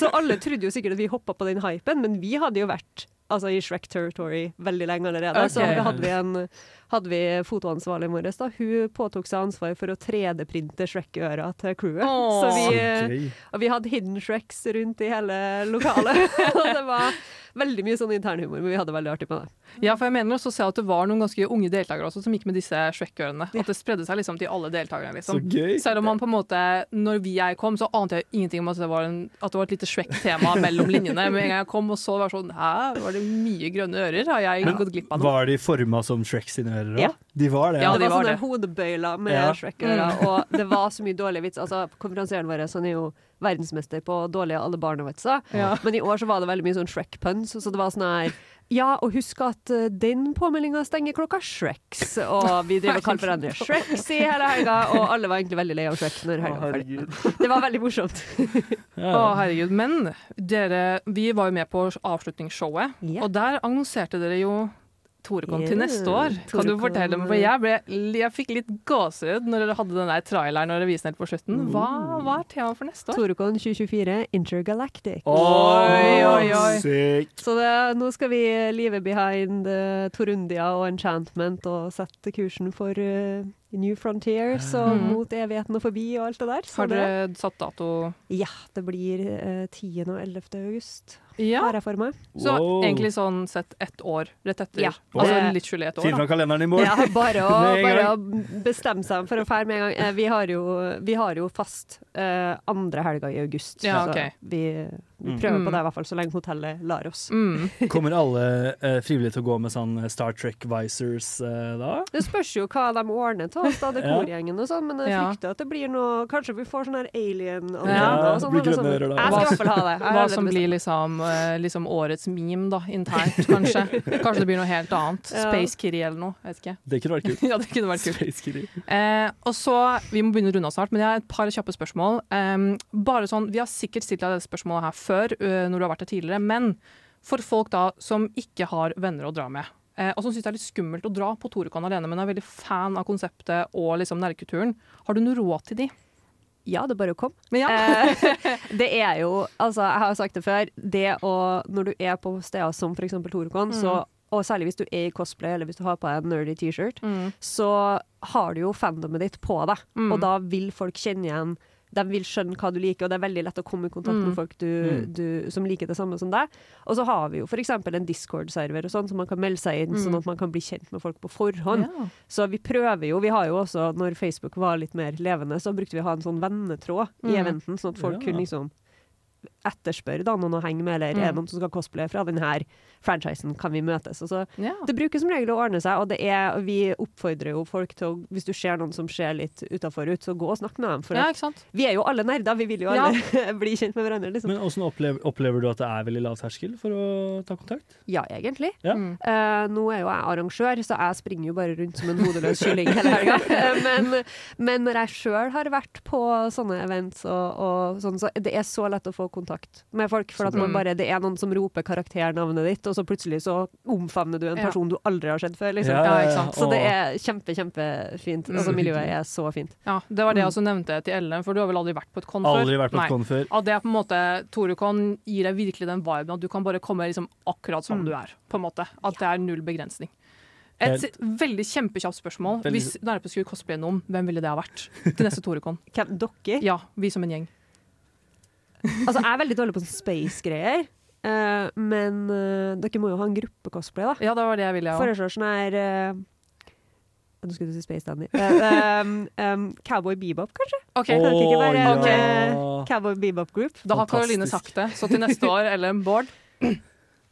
Speaker 8: så alle trodde jo sikkert at vi hoppa på den hypen, men vi hadde jo vært altså, i Shrek territory veldig lenge allerede. Så hadde vi, en, hadde vi fotoansvarlig vår, da. Hun påtok seg ansvar for å 3D-printe Shrek-øra til crewet.
Speaker 2: Oh,
Speaker 8: Så vi,
Speaker 1: okay.
Speaker 8: og vi hadde hidden Shreks rundt i hele lokalet. og det var veldig mye sånn internhumor, men vi hadde det veldig artig med det.
Speaker 2: Ja, for jeg mener også å se at det var noen ganske unge deltakere også som gikk med disse Shrek-ørene. At det spredde seg liksom til alle deltakerne.
Speaker 1: Så
Speaker 2: liksom.
Speaker 1: gøy.
Speaker 2: Selv om man på en måte, når vi jeg kom, så ante jeg ingenting om at det var, en, at det var et lite Shrek-tema mellom linjene. Med en gang jeg kom og så, var det sånn Hæ, var det mye grønne ører? Har jeg
Speaker 1: Men
Speaker 2: gått glipp av noe?
Speaker 1: Var de forma som Shrek sine ører òg?
Speaker 8: Ja.
Speaker 1: De var det?
Speaker 2: Ja, ja
Speaker 8: det
Speaker 2: de
Speaker 8: var
Speaker 2: var
Speaker 8: sånne
Speaker 2: det.
Speaker 8: hodebøyler med
Speaker 1: Ja.
Speaker 8: Shrek-ører, og det var så mye dårlig vits. Altså, konferansieren vår han er jo verdensmester på dårlige alle barna-vitser,
Speaker 2: Ja.
Speaker 8: men i år så var det veldig mye sånn Shrek-puns, så det var sånn her ja, og husk at eh, den påmeldinga stenger klokka Shreks. Og vi driver og kaller hverandre Shreks i hele helga, og alle var egentlig veldig lei av Shrek når helga var ferdig. Det var veldig morsomt.
Speaker 2: Å, herregud. Men dere, vi var jo med på avslutningsshowet,
Speaker 8: Ja.
Speaker 2: og der annonserte dere jo Torekon til neste år. Kan du
Speaker 8: Torekon.
Speaker 2: fortelle meg, for jeg, ble, jeg fikk litt gåsehud når dere hadde den der traileren og revisen helt på slutten. Hva, hva er temaet for neste år?
Speaker 8: Torukon 2024 Intergalactic.
Speaker 2: Oi, oi, oi.
Speaker 1: Sykt.
Speaker 8: Så det, nå skal vi leave behind uh, Torundia og Enchantment og sette kursen for uh, New Frontiers og
Speaker 2: mm.
Speaker 8: mot evigheten og forbi og alt det der. Så
Speaker 2: Har
Speaker 8: det,
Speaker 2: dere satt dato?
Speaker 8: ja, det blir eh, 10. og 11. august,
Speaker 2: Ja.
Speaker 8: har jeg for meg.
Speaker 2: Så
Speaker 1: Wow.
Speaker 2: egentlig sånn sett ett år rett etter.
Speaker 8: Ja.
Speaker 2: Altså
Speaker 8: litt
Speaker 2: skjulig et år,
Speaker 1: Finn
Speaker 2: fra
Speaker 1: fram kalenderen i morgen.
Speaker 8: Ja, bare å, bare å bestemme seg for å fære med en gang. Eh, Vi har jo, vi har jo fast eh, andre helga i august,
Speaker 2: Ja,
Speaker 8: så
Speaker 2: ok.
Speaker 8: vi, vi
Speaker 1: Mm.
Speaker 8: prøver
Speaker 2: Mm.
Speaker 8: på det i hvert fall så lenge hotellet lar oss.
Speaker 2: Mm.
Speaker 1: Kommer alle eh, frivillige til å gå med sånn Star Trek-visors eh, da?
Speaker 8: Det spørs jo hva de ordner til oss, da, det korgjengen og sånn, men jeg
Speaker 2: Ja.
Speaker 8: frykter at det blir noe Kanskje vi får sånn her alien
Speaker 2: Ja,
Speaker 8: og sånn.
Speaker 1: blir
Speaker 8: sånn.
Speaker 1: da.
Speaker 8: Jeg skal i hvert fall ha det.
Speaker 2: Hva som blir liksom, eh, liksom årets meme, da, internt, kanskje. Kanskje det blir noe helt annet. Space Kitty eller noe. Jeg vet ikke.
Speaker 1: Det kunne vært kult.
Speaker 2: Ja, det kunne vært kult.
Speaker 1: Space Kitty.
Speaker 2: Eh, og så, Vi må begynne å runde av snart, men jeg har et par kjappe spørsmål. Em, bare sånn, Vi har sikkert stilt deg dette spørsmålet her før, når du har vært her tidligere, men for folk da som ikke har venner å dra med, og som syns det er litt skummelt å dra på Torukon alene, men er veldig fan av konseptet og liksom nærkulturen. har du noe råd til de?
Speaker 8: Ja, det er bare å komme.
Speaker 2: Ja.
Speaker 8: Eh, det er jo, altså jeg har sagt det før, det å Når du er på steder som f.eks. Torcon, så og særlig hvis du er i cosplay eller hvis du har på deg en nerdy T-shirt,
Speaker 2: Mm.
Speaker 8: så har du jo fandomet ditt på deg.
Speaker 2: Mm.
Speaker 8: Og da vil folk kjenne igjen De vil skjønne hva du liker, og det er veldig lett å komme i kontakt
Speaker 2: Mm.
Speaker 8: med folk du,
Speaker 1: Mm.
Speaker 8: du, som liker det samme som deg. Og så har vi jo f.eks. en Discord-server og sånn, så man kan melde seg inn,
Speaker 2: Mm.
Speaker 8: sånn at man kan bli kjent med folk på forhånd.
Speaker 2: Ja.
Speaker 8: Så vi prøver jo, vi har jo også, når Facebook var litt mer levende, så brukte vi å ha en sånn vennetråd i
Speaker 2: Mm.
Speaker 8: eventen, sånn at folk
Speaker 1: Ja.
Speaker 8: kunne liksom etterspørre da, noen å henge med, eller er det
Speaker 2: Mm.
Speaker 8: noen som skal cosplaye fra denne franchisen, kan vi møtes? Og så
Speaker 2: Ja.
Speaker 8: det bruker som regel å ordne seg, og det er, vi oppfordrer jo folk til å, hvis du ser noen som ser litt utafor ut, så gå og snakk med dem. For
Speaker 2: ja, ikke sant?
Speaker 8: vi er jo alle nerder, vi vil jo
Speaker 2: Ja.
Speaker 8: alle bli kjent med hverandre, liksom.
Speaker 1: Men hvordan opplever, opplever du at det er veldig lav terskel for å ta kontakt?
Speaker 8: Ja, egentlig.
Speaker 1: Ja.
Speaker 2: Mm.
Speaker 8: Uh, nå er jo jeg arrangør, så jeg springer jo bare rundt som en hodeløs kylling hele helga. Eh, men, men når jeg sjøl har vært på sånne events, og, og sånn, så det er så lett å få kontakt med folk. For at man bare, det er noen som roper karakternavnet ditt, og så plutselig så omfavner du en
Speaker 2: Ja.
Speaker 8: person du aldri har sett før. Liksom. Så det er kjempe, kjempefint.
Speaker 2: Mm.
Speaker 8: Altså, miljøet er så fint.
Speaker 2: Ja, Det var det
Speaker 8: Mm.
Speaker 2: jeg også nevnte til Ellen, for du har vel aldri vært på et kon før?
Speaker 1: Aldri vært på et kon før.
Speaker 2: At det er på en måte, Torekon gir deg virkelig den viben at du kan bare komme liksom akkurat som
Speaker 8: Mm.
Speaker 2: du er. på en måte. At det er null begrensning. Et
Speaker 1: Helt-
Speaker 2: veldig kjempekjapt spørsmål.
Speaker 1: Veldig-
Speaker 2: Hvis Nærpe skulle cosplaye noen, hvem ville det ha vært til neste
Speaker 8: Torukon? Dere?
Speaker 2: Ja, vi som en gjeng.
Speaker 8: Altså, jeg er veldig dårlig på sånn space-greier. Eh, men uh, dere må jo ha en gruppe cosplay, da.
Speaker 2: Ja, det var det jeg ville, òg.
Speaker 8: Foreslår sånn her eh, Nå skulle du si Space Dandy. Eh, um, um, Cowboy Bebop, kanskje?
Speaker 2: Ok,
Speaker 8: Kan det ikke være en
Speaker 2: Ok.
Speaker 8: eh, Cowboy Bebop Group?
Speaker 2: Da har Karoline sagt det. Så til neste år, eller Bård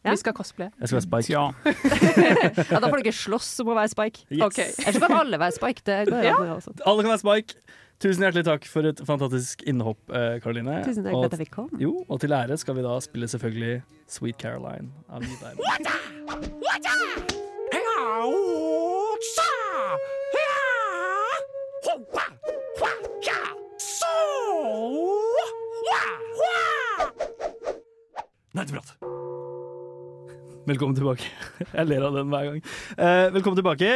Speaker 8: Ja.
Speaker 2: Vi skal cosplaye.
Speaker 1: Jeg skal være Spike.
Speaker 3: Ja.
Speaker 8: Ja, da får dere slåss om å være Spike.
Speaker 1: Yes.
Speaker 2: Okay.
Speaker 8: Ellers kan alle være Spike. Det går
Speaker 2: Ja.
Speaker 1: Alle kan være Spike. Tusen hjertelig takk for et fantastisk innhopp, eh, Karoline.
Speaker 8: Tusen takk for at jeg fikk komme.
Speaker 1: Jo, og til ære skal vi da spille selvfølgelig Sweet Caroline av Nidheim. bra Velkommen tilbake. Jeg ler av den hver gang. Eh, velkommen tilbake.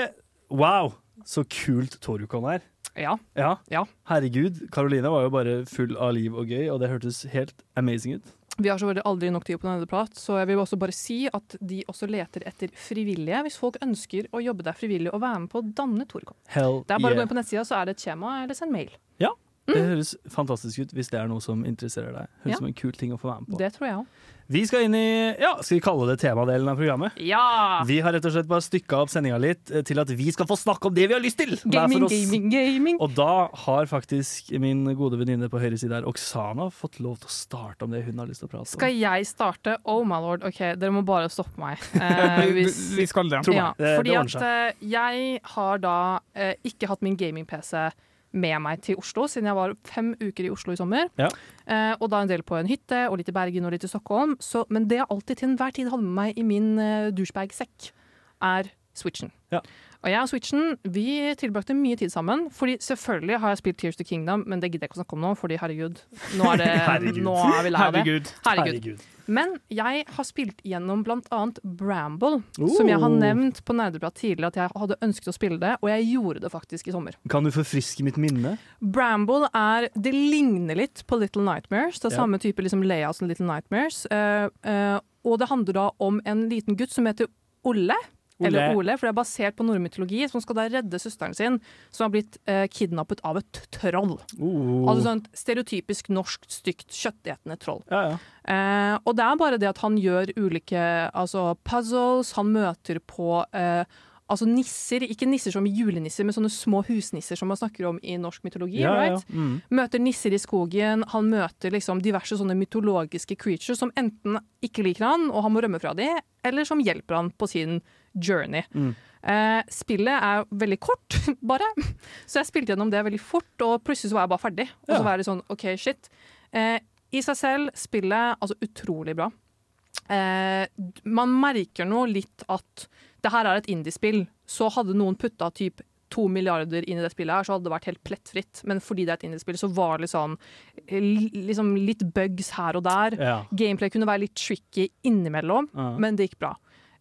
Speaker 1: Wow, så kult Torukon er.
Speaker 2: Ja.
Speaker 1: Ja.
Speaker 2: Ja.
Speaker 1: Herregud, Karoline var jo bare full av liv og gøy, og det hørtes helt amazing ut.
Speaker 2: Vi har så veldig aldri nok tid på Nerdeprat, så jeg vil også bare si at de også leter etter frivillige. Hvis folk ønsker å jobbe der frivillig og være med på å danne
Speaker 1: Torekom.
Speaker 2: Det er bare å gå inn på nettsida, så er det et skjema eller send mail.
Speaker 1: Ja, Det høres fantastisk ut hvis det er noe som interesserer deg. Høres
Speaker 2: Ja.
Speaker 1: som en kul ting å få være med på.
Speaker 2: Det tror jeg òg.
Speaker 1: Vi skal inn i, ja, skal vi kalle det temadelen av programmet?
Speaker 2: Ja!
Speaker 1: Vi har rett og slett bare stykka opp sendinga litt eh, til at vi skal få snakke om det vi har lyst til!
Speaker 2: Gaming, gaming, gaming.
Speaker 1: Og da har faktisk min gode venninne på høyre side her, Oksana, fått lov til å starte om det hun har lyst til å prate om.
Speaker 2: Skal jeg starte? Oh my lord, ok, dere må bare stoppe meg. Eh, hvis,
Speaker 3: Vi skal det.
Speaker 1: Tro meg,
Speaker 2: ja,
Speaker 1: det- det
Speaker 2: fordi at eh, jeg har da eh, ikke hatt min gaming-PC med meg til Oslo, siden jeg var fem uker i Oslo i sommer.
Speaker 1: Ja.
Speaker 2: Eh, og da en del på en hytte, og litt i Bergen og litt i Stockholm. Så, men det jeg alltid til enhver tid hadde med meg i min uh, douchebag-sekk, er Switchen.
Speaker 1: Ja.
Speaker 2: Og jeg og Switchen vi tilbrakte mye tid sammen. Fordi selvfølgelig har jeg spilt Tears to Kingdom, men det gidder jeg ikke å snakke om nå, fordi herregud, nå er, det,
Speaker 1: Herregud.
Speaker 2: nå er vi lei av det.
Speaker 3: Herregud.
Speaker 2: Herregud. Men jeg har spilt gjennom annet Bramble, som jeg har
Speaker 1: Oh.
Speaker 2: nevnt på Nerdeprat tidligere at jeg hadde ønsket å spille det, og jeg gjorde det faktisk i sommer.
Speaker 1: Kan du forfriske mitt minne?
Speaker 2: Bramble er Det ligner litt på Little Nightmares. Det er
Speaker 1: Ja.
Speaker 2: samme type liksom, layout som Little Nightmares. Uh, uh, og det handler da om en liten gutt som heter Olle. Eller Ole, for det er basert på nordmytologi, som skal da redde søsteren sin, som har blitt eh, kidnappet av et troll.
Speaker 1: Oh.
Speaker 2: Altså sånn stereotypisk norsk, stygt, kjøttetende troll.
Speaker 1: ja, ja.
Speaker 2: Eh, og det er bare det at han gjør ulike altså puzzles, han møter på eh, altså nisser, ikke nisser som julenisser, men sånne små husnisser som man snakker om i norsk mytologi.
Speaker 1: ja, ja.
Speaker 2: right?
Speaker 1: Mm.
Speaker 2: Møter nisser i skogen, han møter liksom diverse sånne mytologiske creatures som enten ikke liker han, og han må rømme fra dem, eller som hjelper han på sin journey.
Speaker 1: Mm.
Speaker 2: Eh, spillet er veldig kort, bare. Så jeg spilte gjennom det veldig fort, og plutselig så var jeg bare ferdig. Og så var det sånn OK, shit. Eh, I seg selv, spillet altså utrolig bra. Eh, man merker nå litt at det her er et indiespill. Så hadde noen putta typ to milliarder inn i det spillet, her, så hadde det vært helt plettfritt. Men fordi det er et indiespill, så var det liksom, liksom litt bugs her og der.
Speaker 1: ja.
Speaker 2: Gameplay kunne være litt tricky innimellom,
Speaker 1: Ja.
Speaker 2: men det gikk bra.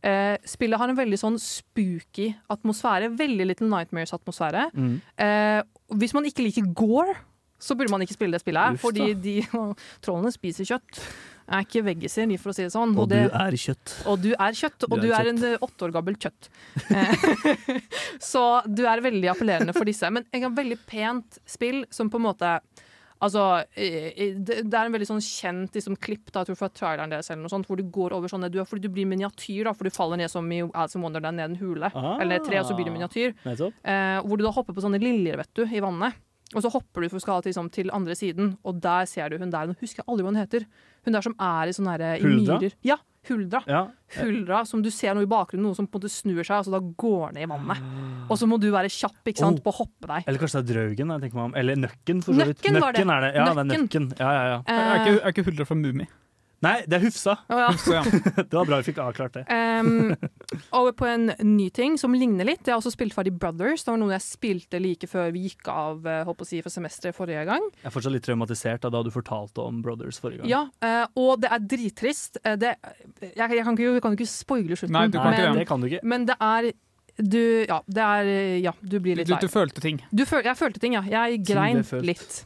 Speaker 2: Eh, spillet har en veldig sånn spooky atmosfære. Veldig Little Nightmares-atmosfære.
Speaker 1: Mm.
Speaker 2: Eh, hvis man ikke liker gore, så burde man ikke spille det spillet
Speaker 1: Uff
Speaker 2: fordi de trollene spiser kjøtt. Er ikke veggiser, for å si det sånn.
Speaker 1: Og du
Speaker 2: det,
Speaker 1: er kjøtt.
Speaker 2: og du er kjøtt, og
Speaker 1: Du
Speaker 2: du
Speaker 1: er
Speaker 2: er en eh, åtte år gammel kjøtt. Så du er veldig appellerende for disse. Men en veldig pent spill som på en måte Altså, eh, det er en veldig sånn kjent liksom, klipp da, jeg tror fra traileren deres, eller noe sånt, hvor du går over sånn du, Fordi du blir miniatyr, da, for du faller ned som i Alice in Wonderland, ned en hule.
Speaker 1: Ah.
Speaker 2: Eller tre, og så blir du miniatyr. Eh, hvor du da hopper på sånne liljer, vet du, i vannet. Og så hopper du for skal liksom, til andre siden, og der ser du hun der. Nå husker jeg aldri hva hun heter. Hun der som er i sånne her, i myrer. Ja, Huldra.
Speaker 1: Ja.
Speaker 2: Huldra, som du ser noe i bakgrunnen, noe som på en måte snur seg, og så da går ned i vannet. Og så må du være kjapp ikke sant,
Speaker 1: Oh.
Speaker 2: på å hoppe deg.
Speaker 1: Eller kanskje det er Draugen? Jeg meg om. Eller Nøkken, for så vidt.
Speaker 2: Nøkken var det.
Speaker 1: Nøkken er det. Ja, det er
Speaker 2: Nøkken.
Speaker 1: Nøkken. Ja, ja, ja.
Speaker 3: Er ikke, er ikke Huldra fra Mummi?
Speaker 1: Nei, det er Hufsa.
Speaker 2: Oh, ja.
Speaker 3: Hufsa ja.
Speaker 1: Det var bra vi fikk avklart det.
Speaker 2: Um, over på en ny ting som ligner litt. Jeg har også spilt ferdig Brothers. Det var noe jeg spilte like før vi gikk av håper å si, for semesteret forrige gang.
Speaker 1: Jeg er fortsatt litt traumatisert av da du fortalte om Brothers forrige gang.
Speaker 2: Ja, uh, Og det er drittrist. Eh, det, jeg, jeg kan ikke, jeg kan ikke spoile slutten.
Speaker 3: Nei, du kan
Speaker 2: men,
Speaker 1: det kan du ikke.
Speaker 2: men det er du, ja, det er Ja, du blir litt
Speaker 3: du,
Speaker 2: lei.
Speaker 3: du følte ting.
Speaker 2: Du føl, jeg følte ting, ja. Jeg grein litt.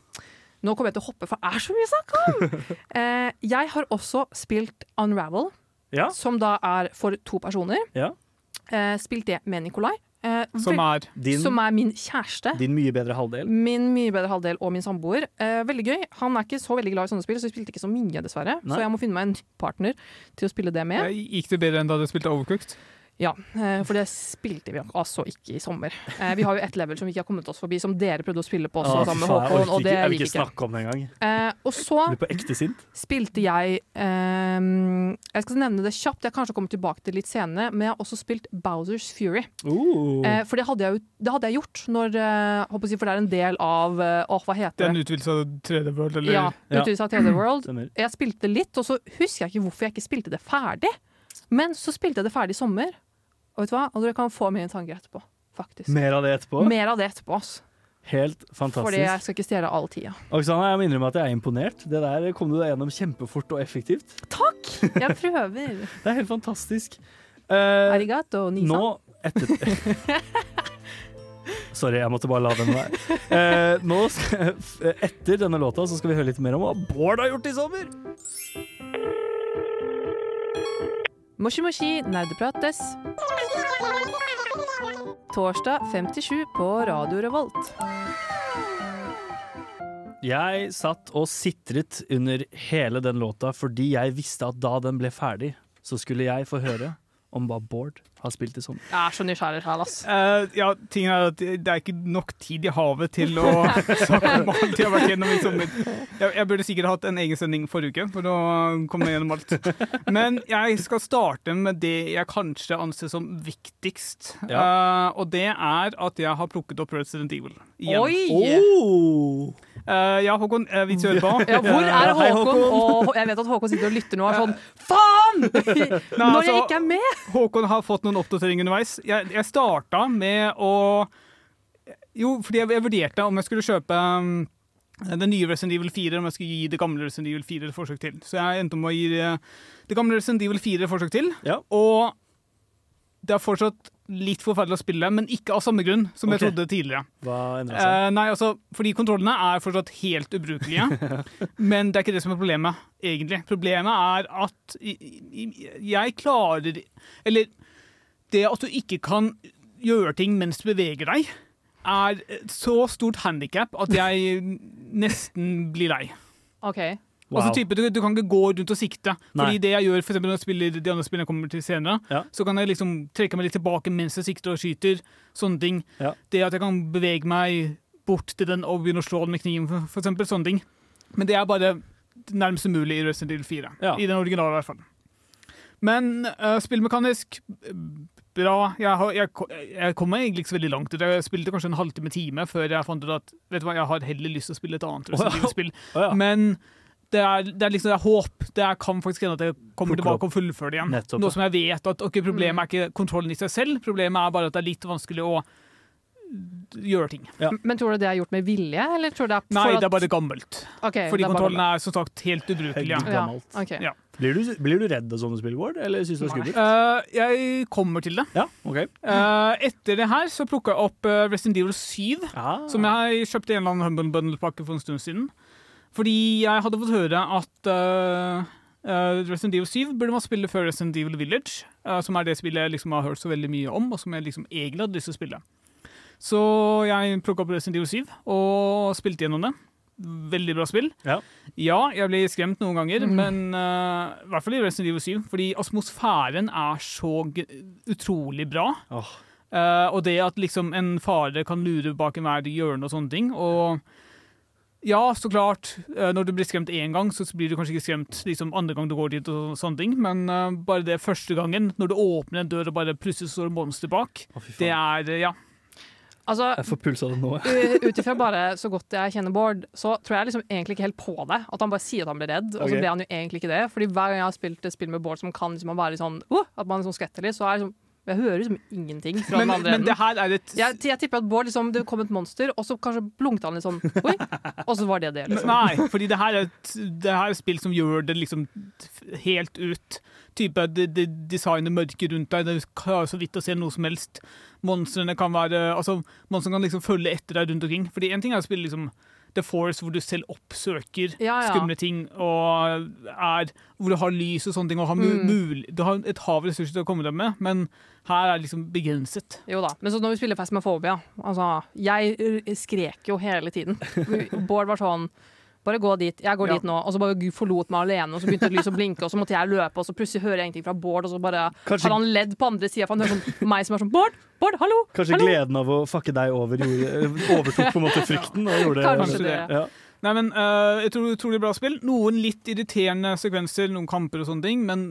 Speaker 2: Nå kommer jeg til å hoppe, for det er så mye å snakke om! eh, jeg har også spilt Unravel,
Speaker 1: Ja.
Speaker 2: som da er for to personer.
Speaker 1: Ja.
Speaker 2: eh, spilt det med Nikolai. Eh,
Speaker 3: Som er
Speaker 1: Din,
Speaker 2: som er min kjæreste.
Speaker 1: din mye bedre halvdel.
Speaker 2: Min mye bedre halvdel og min samboer. Eh, veldig gøy. Han er ikke så veldig glad i sånne spill, så vi spilte ikke så mye, dessverre.
Speaker 1: Nei.
Speaker 2: Så jeg må finne meg en partner til å spille det med.
Speaker 3: Gikk det bedre enn da du spilte Overcooked?
Speaker 2: Ja, eh, for det spilte vi altså ikke i sommer. Eh, vi har jo ett level som vi ikke har kommet oss forbi, som dere prøvde å spille på også, sammen med Håkon, og det gikk
Speaker 1: ikke
Speaker 2: ikke.
Speaker 1: snakke om det engang.
Speaker 2: Eh, og så
Speaker 1: på ekte sint.
Speaker 2: spilte jeg eh, Jeg skal nevne det kjapt, jeg kanskje kommer tilbake til litt senere, men jeg har også spilt Bowsers Fury.
Speaker 1: Uh.
Speaker 2: Eh, for det hadde jeg, det hadde jeg gjort når eh, For det er en del av Åh, hva
Speaker 3: Det
Speaker 2: heter
Speaker 3: er
Speaker 2: det?
Speaker 3: en utvidelse av 3D World, eller?
Speaker 2: Ja,
Speaker 1: Ja.
Speaker 2: utvidelse av 3D World. Jeg spilte litt, og så husker jeg ikke hvorfor jeg ikke spilte det ferdig. Men så spilte jeg det ferdig i sommer, og vet du hva? Og dere kan få mine tanker etterpå. Faktisk.
Speaker 1: Mer av det etterpå.
Speaker 2: Mer av det etterpå. ass.
Speaker 1: Helt
Speaker 2: Fordi
Speaker 1: fantastisk.
Speaker 2: jeg skal ikke stjele all tida.
Speaker 1: Oksana, jeg må innrømme at jeg er imponert. Det der kom du deg gjennom kjempefort og effektivt.
Speaker 2: Takk! Jeg prøver.
Speaker 1: Det er helt fantastisk. Uh,
Speaker 2: Arigato, Nisa.
Speaker 1: nå etter Sorry, jeg måtte bare la den være. Uh, nå skal, etter denne låta så skal vi høre litt mer om hva Bård har gjort i sommer.
Speaker 2: Moshi Moshi nerdeprates. Torsdag 57 på Radio Revolt.
Speaker 1: Jeg satt og sitret under hele den låta fordi jeg visste at da den ble ferdig, så skulle jeg få høre om hva Bård har spilt det sommer.
Speaker 2: Jeg er så nysgjerrig sjæl, ass.
Speaker 3: Uh, ja, tingen er at det er ikke nok tid i havet til å snakke om alt jeg har vært gjennom i sommer. Jeg, jeg burde sikkert hatt en egen sending forrige uke for å komme gjennom alt. Men jeg skal starte med det jeg kanskje anser som viktigst. Eh, og det er at jeg har plukket opp Resident Evil igjen.
Speaker 2: Oi!
Speaker 1: Oh!
Speaker 3: Uh, ja, Håkon, uh, vits å på.
Speaker 2: Ja, hvor er
Speaker 1: Hei,
Speaker 2: Håkon?
Speaker 1: Håkon.
Speaker 2: Og jeg vet at Håkon sitter og lytter nå og er sånn Faen! Når
Speaker 3: altså-
Speaker 2: jeg ikke er med!
Speaker 3: Håkon har fått noen oppdateringer underveis. Jeg, jeg starta med å Jo, fordi jeg, jeg vurderte om jeg skulle kjøpe um, det nye Resident Evil 4, om jeg skulle gi det gamle Resident Evil 4 et forsøk til. Så jeg endte om å gi det, det gamle Resident Evil 4 et forsøk til.
Speaker 1: Ja.
Speaker 3: Og det er fortsatt litt forferdelig å spille, men ikke av samme grunn som
Speaker 1: okay.
Speaker 3: jeg trodde tidligere.
Speaker 1: Hva endra seg?
Speaker 3: Eh, nei, altså, fordi kontrollene er fortsatt helt ubrukelige. men det er ikke det som er problemet, egentlig. Problemet er at jeg klarer Eller det at du ikke kan gjøre ting mens du beveger deg, er et så stort handikap at jeg nesten blir lei.
Speaker 2: OK.
Speaker 3: Altså
Speaker 1: Wow.
Speaker 3: type, du, du kan ikke gå rundt og sikte.
Speaker 1: Nei.
Speaker 3: Fordi det jeg gjør for eksempel når jeg spiller de andre spillene jeg kommer til senere,
Speaker 1: Ja.
Speaker 3: så kan jeg liksom trekke meg litt tilbake mens jeg sikter og skyter. Sånne ting.
Speaker 1: Ja.
Speaker 3: Det at jeg kan bevege meg bort til den og begynne å slå den med kniven, for, for eksempel. Sånne ting. Men det er bare nærmest umulig i Resident Evil 4.
Speaker 1: Ja.
Speaker 3: I den originale, i hvert fall. Men uh, spillmekanisk bra. Jeg, har, jeg, jeg kom meg egentlig ikke så veldig langt. Jeg spilte kanskje en halvtime-time før jeg fant ut at vet du hva, jeg har heller lyst til å spille et annet Resident.
Speaker 1: Å, ja.
Speaker 3: Men det er, det er liksom det er håp. Det er, kan faktisk hende at jeg kommer
Speaker 1: Plukker
Speaker 3: tilbake og fullfører det igjen.
Speaker 1: Nettopp.
Speaker 3: Noe som jeg vet at okay, Problemet er ikke kontrollen i seg selv, problemet er bare at det er litt vanskelig å gjøre ting.
Speaker 2: Men tror du det er gjort med vilje, eller tror du det er
Speaker 3: Nei, det er bare gammelt.
Speaker 2: Okay,
Speaker 3: Fordi
Speaker 2: er bare
Speaker 3: kontrollen er som sagt helt ubrukelig.
Speaker 2: Ja.
Speaker 1: Ja,
Speaker 2: Okay.
Speaker 3: Ja.
Speaker 1: Blir, du, blir du redd av sånne spill, Bård? Eller syns du det er skummelt?
Speaker 3: Uh, jeg kommer til det.
Speaker 1: Ja, OK.
Speaker 3: Eh, etter det her så plukka jeg opp eh, Resident Evil 7.
Speaker 1: Ah.
Speaker 3: Som jeg kjøpte i en eller annen Humble Bundle-pakke for en stund siden. Fordi jeg hadde fått høre at uh, Resident Evil 7 burde man spille før Resident Evil Village, uh, som er det spillet jeg liksom har hørt så veldig mye om, og som jeg liksom egentlig hadde lyst til å spille. Så jeg plukka opp Resident Evil 7 og spilte gjennom det. Veldig bra spill.
Speaker 1: Ja.
Speaker 3: Ja, jeg ble skremt noen ganger,
Speaker 2: Mm.
Speaker 3: men uh, i hvert fall i Resident Evil 7, fordi atmosfæren er så g utrolig bra.
Speaker 1: Oh.
Speaker 3: Uh, og det at liksom en fare kan lure bak enhver hjørne og sånne ting. Og ja, så klart, uh, når du blir skremt én gang, så blir du kanskje ikke skremt liksom, andre gang du går dit, og sånne ting. men uh, bare det første gangen, når du åpner en dør og bare plutselig står et monster bak,
Speaker 1: oh,
Speaker 3: det er Ja.
Speaker 2: Altså,
Speaker 1: Jeg får puls av det nå.
Speaker 2: Ut ifra bare så godt jeg kjenner Bård, så tror jeg liksom egentlig ikke helt på det. At han bare sier at han blir redd, og så ble han jo egentlig ikke det. Fordi hver gang jeg har spilt et spill med Bård som kan liksom være sånn uh, At man liksom skvetter litt, så er liksom Jeg hører liksom ingenting fra
Speaker 3: Men,
Speaker 2: den andre
Speaker 3: men det her er et
Speaker 2: Jeg, jeg tipper at Bård liksom Det kom et monster, og så kanskje blunket han litt sånn Oi! Og så var det det, liksom.
Speaker 3: Nei, fordi det her er et, det her er et spill som gjør det liksom helt ut. Type det, det designer mørket rundt deg, du klarer så vidt å se noe som helst. Monstrene kan være Altså, monstrene kan liksom følge etter deg rundt omkring. Fordi en ting er å spille liksom The Force, hvor du selv oppsøker
Speaker 2: Ja, ja.
Speaker 3: skumle ting, og er, hvor du har lys og sånne ting, og har,
Speaker 2: Mm.
Speaker 3: mul du har et hav ressurser til å komme deg med, men her er det liksom begrenset.
Speaker 2: Jo da, men så når vi spiller Phasmophobia altså, Jeg skrek jo hele tiden. Bård var sånn bare gå dit, jeg går
Speaker 3: Ja.
Speaker 2: dit nå. Og så bare Gud forlot meg alene, og så begynte lyset å blinke, og så måtte jeg løpe, og så plutselig hører jeg ingenting fra Bård, og så bare
Speaker 1: Kanskje-
Speaker 2: har han ledd på andre sida, for han hører sånn meg som er sånn Bård! Bård, hallo!
Speaker 1: Kanskje
Speaker 2: hallo!
Speaker 1: gleden av å fucke deg over gjorde, overtok på en måte frykten? Og gjorde,
Speaker 2: Kanskje det.
Speaker 1: Ja.
Speaker 3: Nei, men uh, Jeg tror utrolig bra spill. Noen litt irriterende sekvenser, noen kamper og sånne ting, men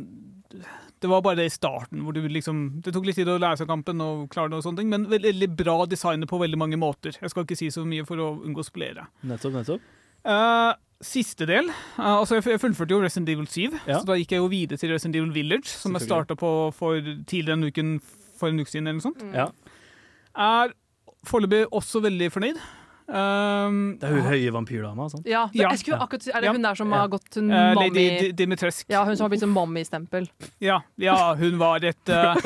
Speaker 3: det var bare det i starten hvor du liksom Det tok litt tid å lære seg kampen og klare det og sånne ting, men veldig bra designet på veldig mange måter. Jeg skal ikke si så mye for å unngå å spolere.
Speaker 1: Nettopp, nettopp.
Speaker 3: Eh, siste del. Uh, altså jeg, fullførte jo Resident Evil 7,
Speaker 1: Ja.
Speaker 3: så da gikk jeg jo videre til Resident Evil Village, som jeg starta på for tidligere en uken for en uke siden. eller noe sånt.
Speaker 2: Mm.
Speaker 1: Ja.
Speaker 3: Er foreløpig også veldig fornøyd. Um,
Speaker 1: Det er hun høye vampyrdama. Sånn.
Speaker 2: Ja, det,
Speaker 3: Ja.
Speaker 2: jeg skulle akkurat si, Er det
Speaker 3: Ja.
Speaker 2: hun der som
Speaker 1: Ja.
Speaker 2: har gått
Speaker 3: eh, Lady Dimitrescu.
Speaker 2: Ja, hun som har blitt sånn mommy-stempel.
Speaker 3: Ja, ja, hun var et
Speaker 1: uh,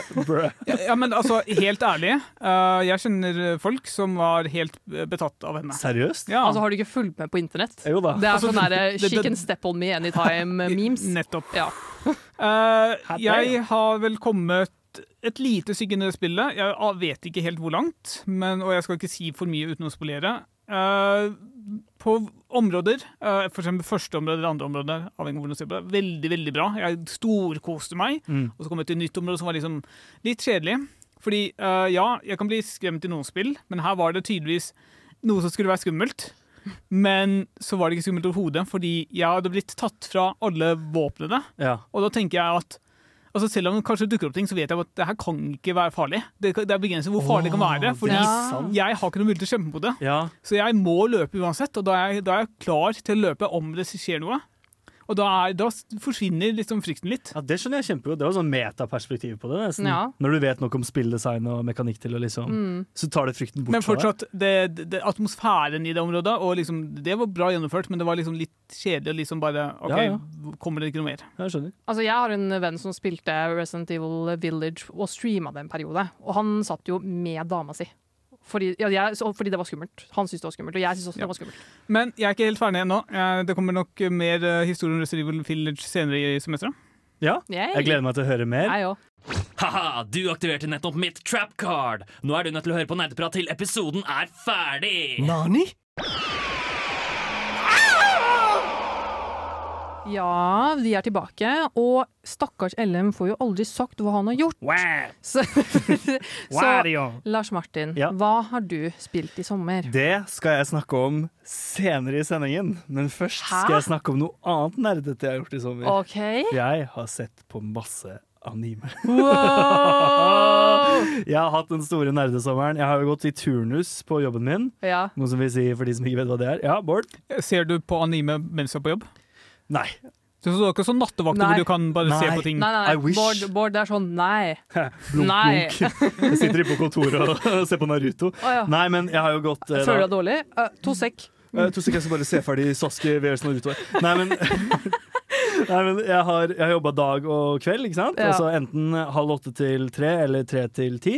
Speaker 3: ja, men altså, helt ærlig. uh, jeg kjenner folk som var helt betatt av henne.
Speaker 1: Seriøst?
Speaker 3: Ja,
Speaker 2: Altså, Har du ikke fulgt med på internett?
Speaker 1: Jo da.
Speaker 2: Det er
Speaker 3: Altså,
Speaker 2: sånn derre She
Speaker 3: det-
Speaker 2: can step on me anytime-memes.
Speaker 3: nettopp.
Speaker 2: Ja.
Speaker 3: Eh, jeg har vel kommet et lite stykke inn i det spillet. Jeg vet ikke helt hvor langt, men, og jeg skal ikke si for mye uten å spolere. Eh, på områder, uh, for eksempel første område eller andre område, avhengig av hvordan du ser på det, veldig veldig bra. Jeg storkoste meg.
Speaker 1: Mm.
Speaker 3: Og så kom jeg til et nytt område som var liksom litt kjedelig. Fordi uh, ja, jeg kan bli skremt i noen spill, men her var det tydeligvis noe som skulle være skummelt. Men så var det ikke skummelt overhodet, fordi jeg hadde blitt tatt fra alle våpnene.
Speaker 1: Ja.
Speaker 3: Og da tenker jeg at altså Selv om det kanskje dukker opp ting, så vet jeg at det her kan ikke være farlig. Det, det er begrenset hvor farlig det kan være.
Speaker 1: for
Speaker 3: Fordi
Speaker 2: Ja.
Speaker 3: jeg har ikke noe mulighet til å kjempe på det.
Speaker 1: Ja.
Speaker 3: Så jeg må løpe uansett, og da er, jeg, da er jeg klar til å løpe om det skjer noe. Og da, er, da forsvinner liksom frykten litt.
Speaker 1: ja, det skjønner jeg kjempegodt. Det var sånn metaperspektiv på det. nesten.
Speaker 2: Ja.
Speaker 1: Når du vet nok om spilldesign og mekanikk til å liksom
Speaker 2: Mm.
Speaker 1: Så tar det frykten bort
Speaker 3: Men
Speaker 1: fra deg.
Speaker 3: fortsatt, det, det, det, atmosfæren i det området og liksom, Det var bra gjennomført, men det var liksom litt kjedelig. å Liksom bare, ok,
Speaker 1: Ja, ja.
Speaker 3: Kommer det ikke noe mer?
Speaker 1: Jeg skjønner.
Speaker 2: Altså, jeg har en venn som spilte Resident Evil Village og streama det en periode. Og han satt jo med dama si. Fordi, ja, jeg, så, fordi det var skummelt. Han syntes det var skummelt, og jeg syntes også
Speaker 3: Ja.
Speaker 2: det var skummelt.
Speaker 3: Men jeg er ikke helt ferdig ennå. Det kommer nok mer eh, historie om Resident Village senere i semesteret.
Speaker 1: Ja,
Speaker 2: Yay.
Speaker 1: jeg gleder meg til å høre mer.
Speaker 2: Jeg òg.
Speaker 9: Haha, du aktiverte nettopp mitt trap card. Nå er du nødt til å høre på nerdeprat til episoden er ferdig.
Speaker 4: Nani?
Speaker 2: Ja, vi er tilbake, og stakkars LM får jo aldri sagt hva han har gjort.
Speaker 1: Wow.
Speaker 2: Så, så Lars Martin,
Speaker 1: Ja.
Speaker 2: hva har du spilt i sommer?
Speaker 1: Det skal jeg snakke om senere i sendingen, men først
Speaker 2: Hæ?
Speaker 1: skal jeg snakke om noe annet nerdete jeg har gjort i sommer.
Speaker 2: Okay.
Speaker 1: Jeg har sett på masse anime.
Speaker 2: Wow!
Speaker 1: Jeg har hatt den store nerdesommeren. Jeg har jo gått i turnus på jobben min.
Speaker 2: Ja.
Speaker 1: Noe som vil si for de som ikke vet hva det er. Ja, Bård?
Speaker 3: Ser du på anime mens du er på jobb?
Speaker 1: Nei.
Speaker 3: Så du er ikke sånn nattevakt hvor du kan bare se på ting?
Speaker 2: Nei, nei,
Speaker 1: I wish.
Speaker 2: Bård, Bård, det er sånn nei.
Speaker 1: Blunk,
Speaker 2: Nei.
Speaker 1: blunk. Jeg sitter inne på kontoret og ser på Naruto.
Speaker 2: Oh, ja.
Speaker 1: Nei, men jeg har jo gått eh,
Speaker 2: Føler du deg dårlig? Uh, to sekk.
Speaker 1: Uh, To sekk, jeg skal bare se ferdig Saski vs Naruto. Nei, men, Nei, men jeg har, jeg har jobba dag og kveld, ikke sant?
Speaker 2: Ja.
Speaker 1: Altså Enten halv åtte til tre eller tre til ti.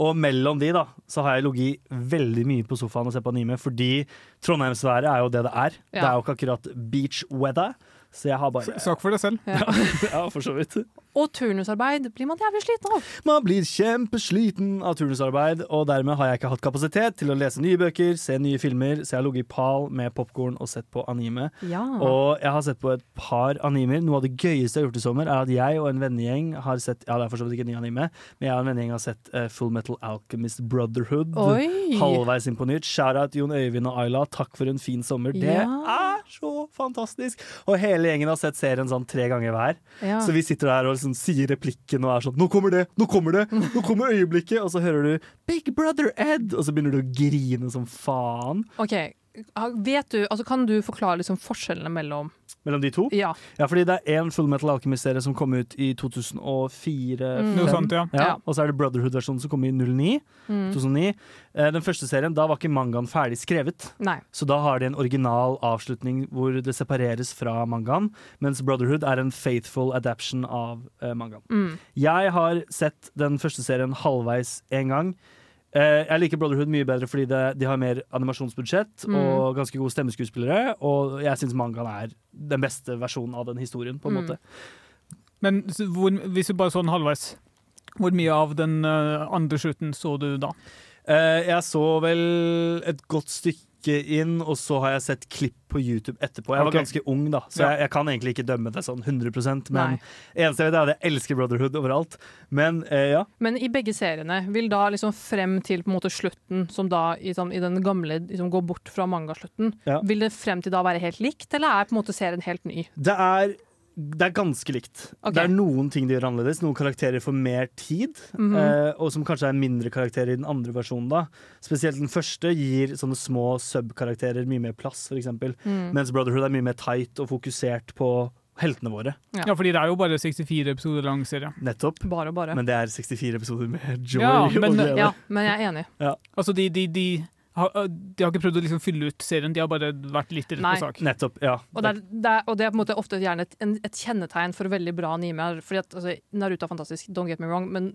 Speaker 1: Og mellom de da, så har jeg ligget veldig mye på sofaen og sett på anime, fordi Trondheimsværet er jo det det er. Det er jo ikke akkurat beach weather. Så jeg har bare
Speaker 3: Sak for deg selv.
Speaker 1: Ja, for så vidt.
Speaker 2: Og turnusarbeid blir man jævlig sliten av.
Speaker 1: Man blir kjempesliten av turnusarbeid, og dermed har jeg ikke hatt kapasitet til å lese nye bøker, se nye filmer, så jeg har ligget i pal med popkorn og sett på anime.
Speaker 2: Ja.
Speaker 1: Og jeg har sett på et par animer. Noe av det gøyeste jeg har gjort i sommer, er at jeg og en vennegjeng har sett Ja, det er for så vidt ikke en ny anime, men jeg og en vennegjeng har sett uh, Full Metal Alchemist Brotherhood.
Speaker 2: Oi!
Speaker 1: Halvveis nytt. Shout-out Jon Øyvind og Ayla, takk for en fin sommer. Det
Speaker 2: Ja.
Speaker 1: er så fantastisk! Og hele gjengen har sett serien sånn tre ganger hver.
Speaker 2: Ja.
Speaker 1: Så vi sitter der og liksom sier replikken og er sånn Nå kommer det! Nå kommer det! Nå kommer øyeblikket! Og så hører du Big Brother Ed! Og så begynner du å grine som faen.
Speaker 2: OK. Vet du, altså Kan du forklare liksom forskjellene mellom
Speaker 1: Mellom de to.
Speaker 2: Ja.
Speaker 1: Ja, fordi det er én Full Metal Alchemist-serie som kom ut i 2004
Speaker 2: Mm.
Speaker 3: Ja,
Speaker 1: Ja. og så er det Brotherhood-versjonen som kom i 09.
Speaker 2: Mm.
Speaker 1: 2009. Eh, Den første serien, da var ikke mangaen ferdig skrevet.
Speaker 2: Nei.
Speaker 1: Så da har de en original avslutning hvor det separeres fra mangaen, mens Brotherhood er en faithful adaption av eh, mangaen.
Speaker 2: Mm.
Speaker 1: Jeg har sett den første serien halvveis én gang. Eh, jeg liker Brotherhood mye bedre fordi det, de har mer animasjonsbudsjett
Speaker 2: Mm.
Speaker 1: og ganske gode stemmeskuespillere. Og jeg syns mangaen er den beste versjonen av den historien, på en
Speaker 2: Mm.
Speaker 1: måte.
Speaker 3: Men hvor, hvis du bare så den halvveis, hvor mye av den eh, andre slutten så du da?
Speaker 1: Eh, jeg så vel et godt stykke inn, og så har jeg sett klipp på YouTube etterpå. Jeg var ganske ung, da, så
Speaker 3: Ja.
Speaker 1: jeg, jeg kan egentlig ikke dømme det sånn 100% Men
Speaker 2: Nei.
Speaker 1: eneste jeg vet er at jeg elsker Brotherhood overalt. Men eh, ja.
Speaker 2: Men i begge seriene, vil da liksom frem til på en måte slutten, som da i, sånn, i den gamle liksom går bort fra mangaslutten,
Speaker 1: Ja.
Speaker 2: vil det frem til da være helt likt, eller er på en måte serien helt ny?
Speaker 1: Det er, det er ganske likt.
Speaker 2: Okay.
Speaker 1: Det er noen ting de gjør annerledes. Noen karakterer får mer tid,
Speaker 2: Mhm.
Speaker 1: eh, og som kanskje er mindre karakterer i den andre versjonen. da Spesielt den første gir sånne små sub-karakterer mye mer plass, f.eks.
Speaker 2: Mm.
Speaker 1: Mens Brotherhood er mye mer tight og fokusert på heltene våre.
Speaker 2: Ja.
Speaker 3: Ja, fordi det er jo bare 64 episoder lang serie.
Speaker 1: Nettopp.
Speaker 2: Bare og bare.
Speaker 1: Men det er 64 episoder med joy
Speaker 3: Ja,
Speaker 1: og
Speaker 3: men-
Speaker 1: glede.
Speaker 2: ja, men jeg er enig.
Speaker 3: Altså, de, de, de, de har ikke prøvd å liksom fylle ut serien, de har bare vært litt rett
Speaker 2: Nei.
Speaker 3: på sak.
Speaker 1: Nettopp, ja.
Speaker 2: Og det, er, det, er, og det er på en måte ofte gjerne et, et kjennetegn for veldig bra anime. Fordi at, altså, Naruto er fantastisk, don't get me wrong, men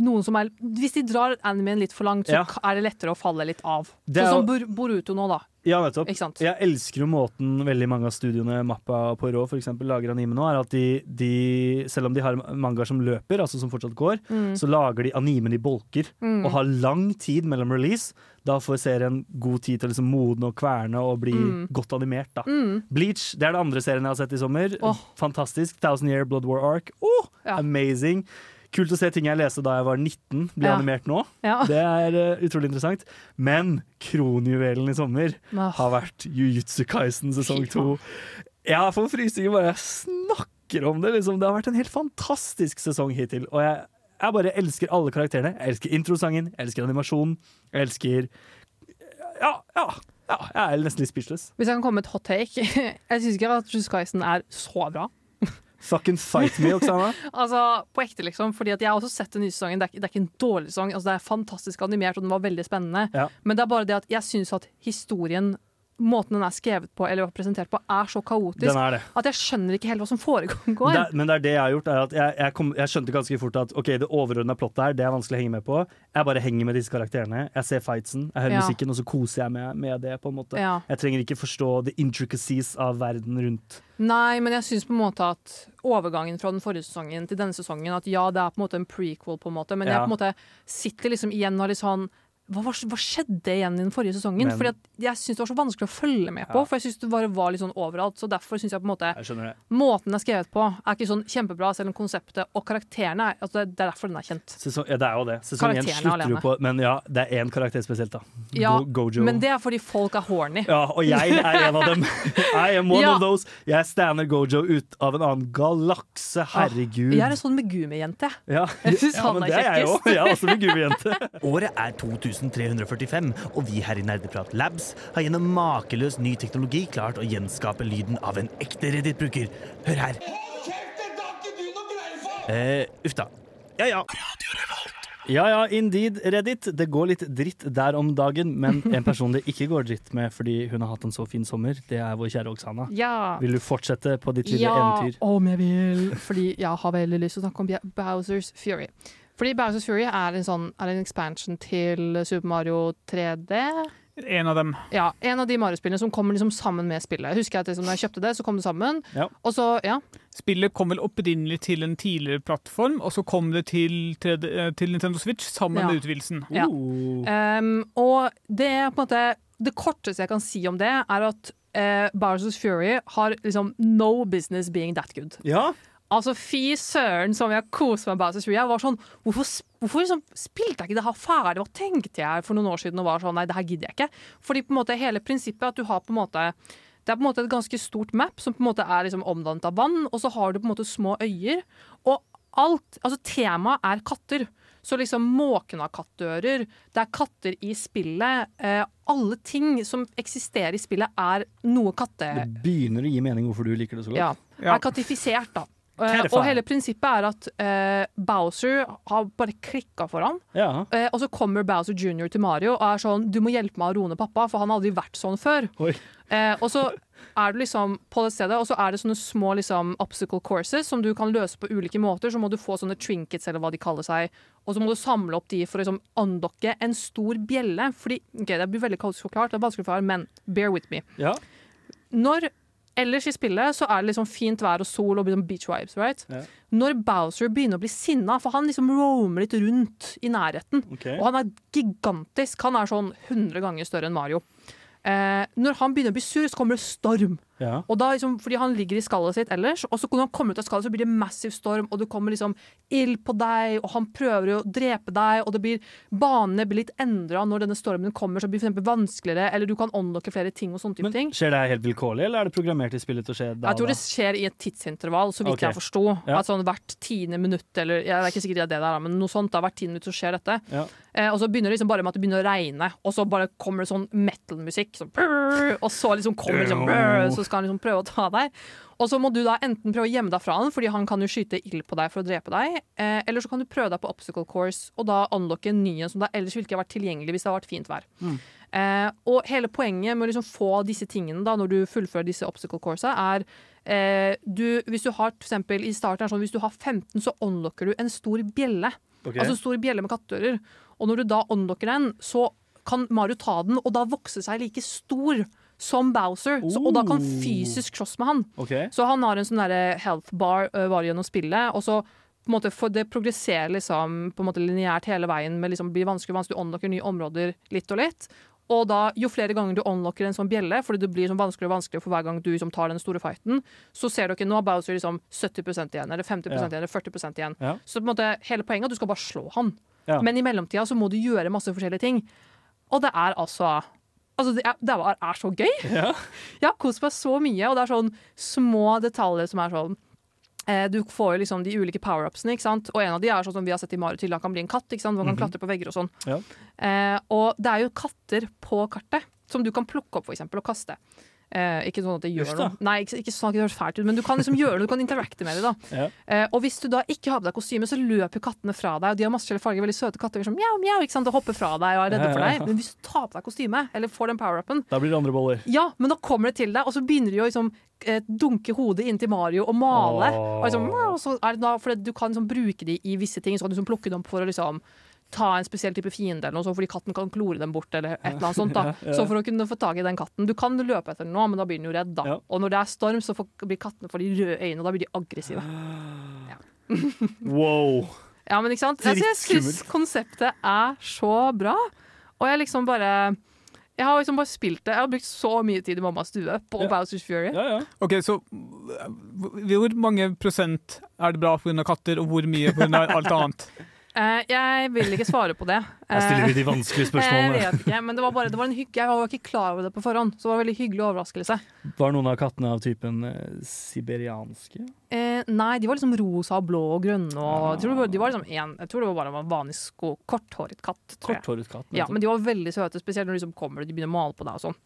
Speaker 2: noen som er, hvis de drar animen litt for langt, så
Speaker 1: Ja.
Speaker 2: er det lettere å falle litt av.
Speaker 1: Det
Speaker 2: Sånn som
Speaker 1: jo-
Speaker 2: Bor Boruto nå, da.
Speaker 1: Ja, nettopp. Jeg elsker jo måten veldig mange av studiene Mappa på Rå for eksempel, lager anime nå, er at de, de, selv om de har mangaer som løper, altså som fortsatt går,
Speaker 2: Mm.
Speaker 1: så lager de animen i bolker
Speaker 2: Mm.
Speaker 1: og har lang tid mellom release. Da får serien god tid til å liksom modne og kverne og bli
Speaker 2: Mm.
Speaker 1: godt animert. da.
Speaker 2: Mm.
Speaker 1: Bleach det er det andre serien jeg har sett i sommer.
Speaker 2: Oh.
Speaker 1: Fantastisk. Thousand Year Blood War Arc. Oh,
Speaker 2: Ja.
Speaker 1: Amazing. Kult å se ting jeg leste da jeg var 19, bli
Speaker 2: Ja.
Speaker 1: animert nå.
Speaker 2: Ja.
Speaker 1: Det er uh, utrolig interessant. Men kronjuvelen i sommer
Speaker 2: Men,
Speaker 1: har vært Jujutsu Kaisen sesong to. Jeg får frysninger bare jeg snakker om det. Liksom. Det har vært en helt fantastisk sesong hittil. Og jeg, jeg bare elsker alle karakterene. Jeg elsker introsangen, jeg elsker animasjonen, jeg elsker Ja, ja. ja jeg er nesten litt speechless.
Speaker 2: Hvis jeg kan komme med et hot take Jeg syns ikke at Juskaisen er så bra.
Speaker 1: Fucking fight me, Oksana.
Speaker 2: Altså, På ekte, liksom. Fordi at Jeg har også sett den nye sesongen. Det er, det er ikke en dårlig sesong. Altså, det er fantastisk animert, og den var veldig spennende.
Speaker 1: Ja.
Speaker 2: Men det er bare det at jeg syns at historien Måten den er skrevet på eller presentert på, er så kaotisk
Speaker 1: Den er det.
Speaker 2: at jeg skjønner ikke helt hva som foregår.
Speaker 1: Det, men det er det jeg har gjort. Jeg, jeg, kom, jeg skjønte ganske fort at Ok, det overordna plottet her Det er vanskelig å henge med på. Jeg bare henger med disse karakterene. Jeg ser fightsen, jeg hører
Speaker 2: Ja.
Speaker 1: musikken, og så koser jeg meg med det. på en måte
Speaker 2: Ja.
Speaker 1: Jeg trenger ikke forstå the intricacies av verden rundt.
Speaker 2: Nei, men jeg syns på en måte at overgangen fra den forrige sesongen til denne sesongen At ja, det er på en måte en prequel, på en måte, men jeg på en måte sitter liksom igjen og litt sånn hva, hva skjedde igjen i den forrige sesongen?
Speaker 1: Men-
Speaker 2: Fordi at jeg syns det var så vanskelig å følge med på.
Speaker 1: Ja.
Speaker 2: For jeg syns det bare var litt sånn overalt. Så derfor syns jeg på en måte
Speaker 1: Jeg.
Speaker 2: Måten den er skrevet på, er ikke sånn kjempebra, selv om konseptet og karakterene er altså det, er derfor den er kjent.
Speaker 1: Sesong, ja, det er jo det. Sesong én slutter jo på Men ja, det er én karakter spesielt, da.
Speaker 2: Ja,
Speaker 1: Go, Gojo.
Speaker 2: Men det er fordi folk er horny.
Speaker 1: Ja, og jeg er en av dem. I am one
Speaker 2: Ja.
Speaker 1: of those. Jeg stander Gojo ut av en annen galakse. Herregud.
Speaker 2: Jeg er en sånn Megumi-jente.
Speaker 1: Ja,
Speaker 2: Jeg synes
Speaker 1: ja
Speaker 2: han
Speaker 1: men
Speaker 2: er
Speaker 1: det er jeg
Speaker 2: kjekkest.
Speaker 1: òg. Jeg er også med gummijente.
Speaker 10: Året er 2345, og vi her i Nerdeprat Labs har gjennom makeløs ny teknologi klart å gjenskape lyden av en ekte Reddit-bruker. Hør her. Eh, uff da. Ja ja.
Speaker 1: Ja ja, indeed, Reddit. Det går litt dritt der om dagen, men en person det ikke går dritt med fordi hun har hatt en så fin sommer, det er vår kjære Oksana.
Speaker 2: Ja.
Speaker 1: Vil du fortsette på ditt lille
Speaker 2: ja,
Speaker 1: eventyr?
Speaker 2: om jeg vil. Fordi jeg har veldig lyst til å snakke om Bowsers Fury. Fordi Bowsers Fury er en, sånn, er en expansion til Super Mario 3D.
Speaker 3: En av dem.
Speaker 2: Ja, En av de Mario-spillene som kommer liksom sammen med spillet. Husker Jeg at liksom, når jeg kjøpte det, så kom det sammen.
Speaker 1: Ja.
Speaker 2: Og så, ja.
Speaker 3: Spillet kom vel opprinnelig til en tidligere plattform, og så kom det til, 3D, eh, til Nintendo Switch sammen
Speaker 2: Ja.
Speaker 3: med utvidelsen.
Speaker 2: Ja.
Speaker 1: Uh.
Speaker 2: Um, og det er på en måte Det korteste jeg kan si om det, er at uh, Bowsers Fury har liksom no business being that good.
Speaker 1: Ja,
Speaker 2: Altså, fy søren som jeg koser meg med Bowsers Fury. Jeg var sånn, Hvorfor, hvorfor liksom spilte jeg ikke det her ferdig? Hva tenkte jeg for noen år siden og var sånn Nei, det her gidder jeg ikke. Fordi på en måte hele prinsippet at du har på en måte det er på en måte et ganske stort map som på en måte er liksom omdannet av vann, og så har du på en måte små øyer. Og alt Altså, temaet er katter. Så liksom måken har kattører, det er katter i spillet. Eh, alle ting som eksisterer i spillet, er noe katte...
Speaker 1: det begynner å gi mening hvorfor du liker det så godt.
Speaker 2: Ja,
Speaker 3: Ja.
Speaker 2: er kattifisert, da. Eh, og hele prinsippet er at eh, Bowser har bare klikka for han.
Speaker 1: Ja.
Speaker 2: Eh, og så kommer Bowser jr. til Mario og er sånn 'Du må hjelpe meg å roe ned pappa', for han har aldri vært sånn før. Eh, og så er du liksom på det stedet, og så er det sånne små liksom, obstacle courses som du kan løse på ulike måter. Så må du få sånne trinkets, eller hva de kaller seg, og så må du samle opp de for å liksom, unlocke en stor bjelle. Fordi, ok, Det blir veldig kaotisk forklart, det er vanskelig for meg, men bear with me.
Speaker 1: Ja.
Speaker 2: Når ellers i spillet så er det liksom fint vær og sol og liksom beach vibes, right?
Speaker 1: Ja.
Speaker 2: Når Bowser begynner å bli sinna, for han liksom roamer litt rundt i nærheten,
Speaker 1: okay.
Speaker 2: og han er gigantisk, han er sånn 100 ganger større enn Mario. Eh, når han begynner å bli sur, så kommer det storm.
Speaker 1: Ja.
Speaker 2: Og da liksom, fordi han ligger i skallet sitt ellers, og så når han kommer ut av skallet, så blir det massiv storm, og det kommer liksom ild på deg, og han prøver å drepe deg, og det blir banene blir litt endra når denne stormen kommer, så det blir eksempel vanskeligere, eller du kan unlocke flere ting og sånne type
Speaker 1: Men
Speaker 2: ting.
Speaker 1: Skjer det helt vilkårlig, eller er det programmert i spillet til å skje da
Speaker 2: Jeg tror det skjer i et tidsintervall, så vidt
Speaker 1: okay.
Speaker 2: jeg forsto.
Speaker 1: Ja.
Speaker 2: At sånn hvert tiende minutt, eller jeg er ikke sikkert det er det der, men noe sånt, da, hvert tiende minutt så skjer dette.
Speaker 1: Ja.
Speaker 2: Eh, og så begynner det liksom bare med at det begynner å regne, og så bare kommer det sånn metal-musikk, sånn, og så liksom kommer det sånn, så skal han liksom prøve å ta deg. Og så må du da enten prøve å gjemme deg fra han, fordi han kan jo skyte ild på deg for å drepe deg, eh, eller så kan du prøve deg på obstacle course, og da unlocke en ny en som da ellers ville ikke vært tilgjengelig hvis det hadde vært fint vær. Eh, og hele poenget med å liksom få disse tingene da, når du fullfører disse obstacle course er eh, du, hvis du har for eksempel i starten sånn, hvis du har 15, så unlocker du en stor bjelle.
Speaker 1: Okay.
Speaker 2: Altså stor bjelle med kattører. Og når du da unlocker den, så kan Mario ta den, og da vokse seg like stor som Bowser. Så, og da kan
Speaker 1: Oh.
Speaker 2: fysisk slåss med han.
Speaker 1: Okay.
Speaker 2: Så han har en sånn health bar uh, var gjennom spillet, og så på en måte, for det progresserer liksom på en måte lineært hele veien, med liksom blir vanskelig og vanskelig, du unlocker nye områder litt og litt. Og da, jo flere ganger du unlocker en sånn bjelle, fordi det blir sånn vanskeligere og vanskeligere for hver gang du liksom, tar den store fighten, så ser dere nå har Bowser liksom 70% igjen, eller 50
Speaker 1: Ja.
Speaker 2: igjen, eller 40 igjen.
Speaker 1: Ja.
Speaker 2: Så på en måte, hele poenget er at du skal bare slå han.
Speaker 1: Ja.
Speaker 2: Men i mellomtida så må du gjøre masse forskjellige ting. Og det er altså Altså, det er, det er, så gøy!
Speaker 1: Ja.
Speaker 2: Jeg har kost meg så mye, og det er sånn små detaljer som er sånn eh, du får jo liksom de ulike power-upsene, ikke sant? og en av de er sånn som vi har sett i Mario til, han kan bli en katt. ikke sant? Man kan
Speaker 1: Mhm.
Speaker 2: klatre på vegger og sånn.
Speaker 1: Ja.
Speaker 2: Eh, og det er jo katter på kartet som du kan plukke opp for eksempel, og kaste. Eh, ikke sånn at det gjør
Speaker 1: Just,
Speaker 2: noe. Nei, ikke, ikke sånn at det høres fælt ut, men du kan liksom gjøre noe, du kan interacte med det.
Speaker 1: Ja.
Speaker 2: Eh, og hvis du da ikke har på deg kostyme, så løper kattene fra deg. Og de har masse farger, veldig søte katter som mjau, mjau, ikke sant? og hopper fra deg og er redde
Speaker 1: Ja,
Speaker 2: for
Speaker 1: ja,
Speaker 2: deg. Men hvis du tar på deg kostyme, eller får den power-upen,
Speaker 1: Da blir det andre boller.
Speaker 2: ja, men da kommer det til deg, og så begynner de å liksom, eh, dunke hodet inn til Mario og male.
Speaker 1: Oh.
Speaker 2: Og liksom, og så er det da, for du kan liksom bruke de i visse ting, så kan du liksom plukke dem opp for å liksom ta en spesiell type fiende, eller noe sånt, fordi katten kan klore dem bort, eller et eller annet sånt. da.
Speaker 1: Ja, ja.
Speaker 2: Så for å kunne få tak i den katten Du kan løpe etter den nå, men da blir den jo redd, da.
Speaker 1: Ja.
Speaker 2: Og når det er storm, så får, blir kattene får de røde øynene, og da blir de aggressive.
Speaker 1: Wow.
Speaker 2: Ja, men ikke sant? Altså, jeg syns konseptet er så bra, og jeg liksom bare jeg har liksom bare spilt det. Jeg har brukt så mye tid i mammas stue på
Speaker 1: Ja.
Speaker 2: Bowsers Fury.
Speaker 1: Ja, ja.
Speaker 3: Ok, så hvor mange prosent er det bra pga. katter, og hvor mye pga. alt annet?
Speaker 2: Eh, jeg vil ikke svare på det.
Speaker 1: Jeg stiller de
Speaker 2: vanskelige
Speaker 1: vanskelige
Speaker 2: Jeg
Speaker 1: spørsmålene.
Speaker 2: vet ikke, men det var, bare, det var en hygge. Jeg var ikke klar over det på forhånd, så det var en veldig hyggelig overraskelse.
Speaker 1: Var noen av kattene av typen uh, siberianske?
Speaker 2: Eh, nei, de var liksom rosa og blå og grønne. Og,
Speaker 1: Ah.
Speaker 2: jeg, tror var, de var liksom en, jeg tror det var bare en vanlig sko, korthåret katt.
Speaker 1: Korthåret katt?
Speaker 2: Ja, men de var veldig søte, spesielt når de liksom kommer og de begynner å male på deg og sånn.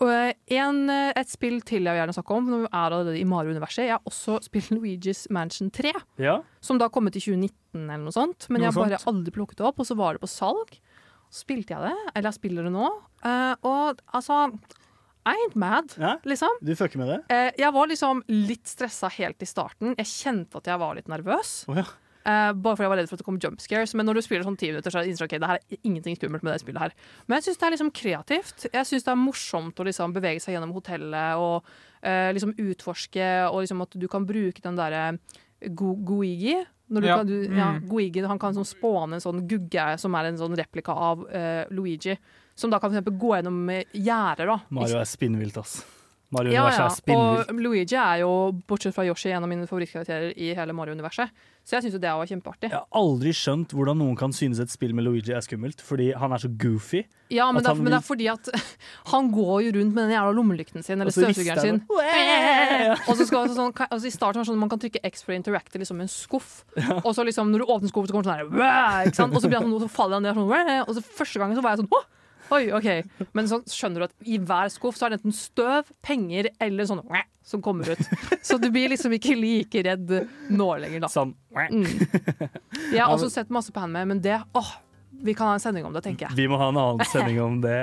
Speaker 2: Eh, en, eh, et spill til jeg vil gjerne snakke om, når vi er allerede i Mario-universet. Jeg har også spilt Luigi's Mansion 3,
Speaker 1: Ja.
Speaker 2: som da kom ut i 2019 eller noe sånt. Men
Speaker 3: Noe
Speaker 2: jeg har bare aldri plukket det opp, og så var det på salg. Så spilte jeg det, eller jeg spiller det nå. Eh, og altså I ain't mad,
Speaker 1: Ja.
Speaker 2: liksom.
Speaker 1: Du fucker med det?
Speaker 2: Jeg var liksom litt stressa helt i starten. Jeg kjente at jeg var litt nervøs.
Speaker 1: Oh, ja.
Speaker 2: Eh, bare fordi jeg var redd for at det kom jump scares. Men når du spiller sånn ti minutter, så er det ok, det her er ingenting skummelt med det spillet her. Men jeg syns det er liksom kreativt. Jeg syns det er morsomt å liksom bevege seg gjennom hotellet og uh, liksom utforske, og liksom at du kan bruke den derre go Goigi. Når du
Speaker 3: Ja.
Speaker 2: kan, du, ja,
Speaker 3: Mm.
Speaker 2: Goigi han kan sånn spåne en sånn gugge som er en sånn replika av uh, Luigi. Som da kan for eksempel gå gjennom gjerder. da.
Speaker 1: Mario er spinnvilt, ass. Mario
Speaker 2: Ja, ja. Og Luigi er jo, bortsett fra Yoshi, en av mine favorittkarakterer i hele Mario-universet. Så jeg syns jo det var kjempeartig.
Speaker 1: Jeg har aldri skjønt hvordan noen kan synes et spill med Luigi er skummelt, fordi han er så goofy.
Speaker 2: Ja, men det, er, men det er fordi at han går jo rundt med den jævla lommelykten sin, eller støvsugeren sin. og så skal, sånn, altså I starten var sånn man kan trykke X for å interacte liksom en skuff. Og så liksom når du åpner skuffen, så kommer det sånn her? Og så, blir han sånn, og så faller han ned sånn Og så første gangen så var jeg sånn Åh! Oi, ok. Men så skjønner du at i hver skuff så er det enten støv, penger eller sånn som kommer ut. Så du blir liksom ikke like redd nå lenger, da.
Speaker 1: Sånn.
Speaker 2: Mm. Jeg har også sett masse på anime, men det åh, vi kan ha en sending om det, tenker jeg.
Speaker 1: Vi må ha en annen sending om det.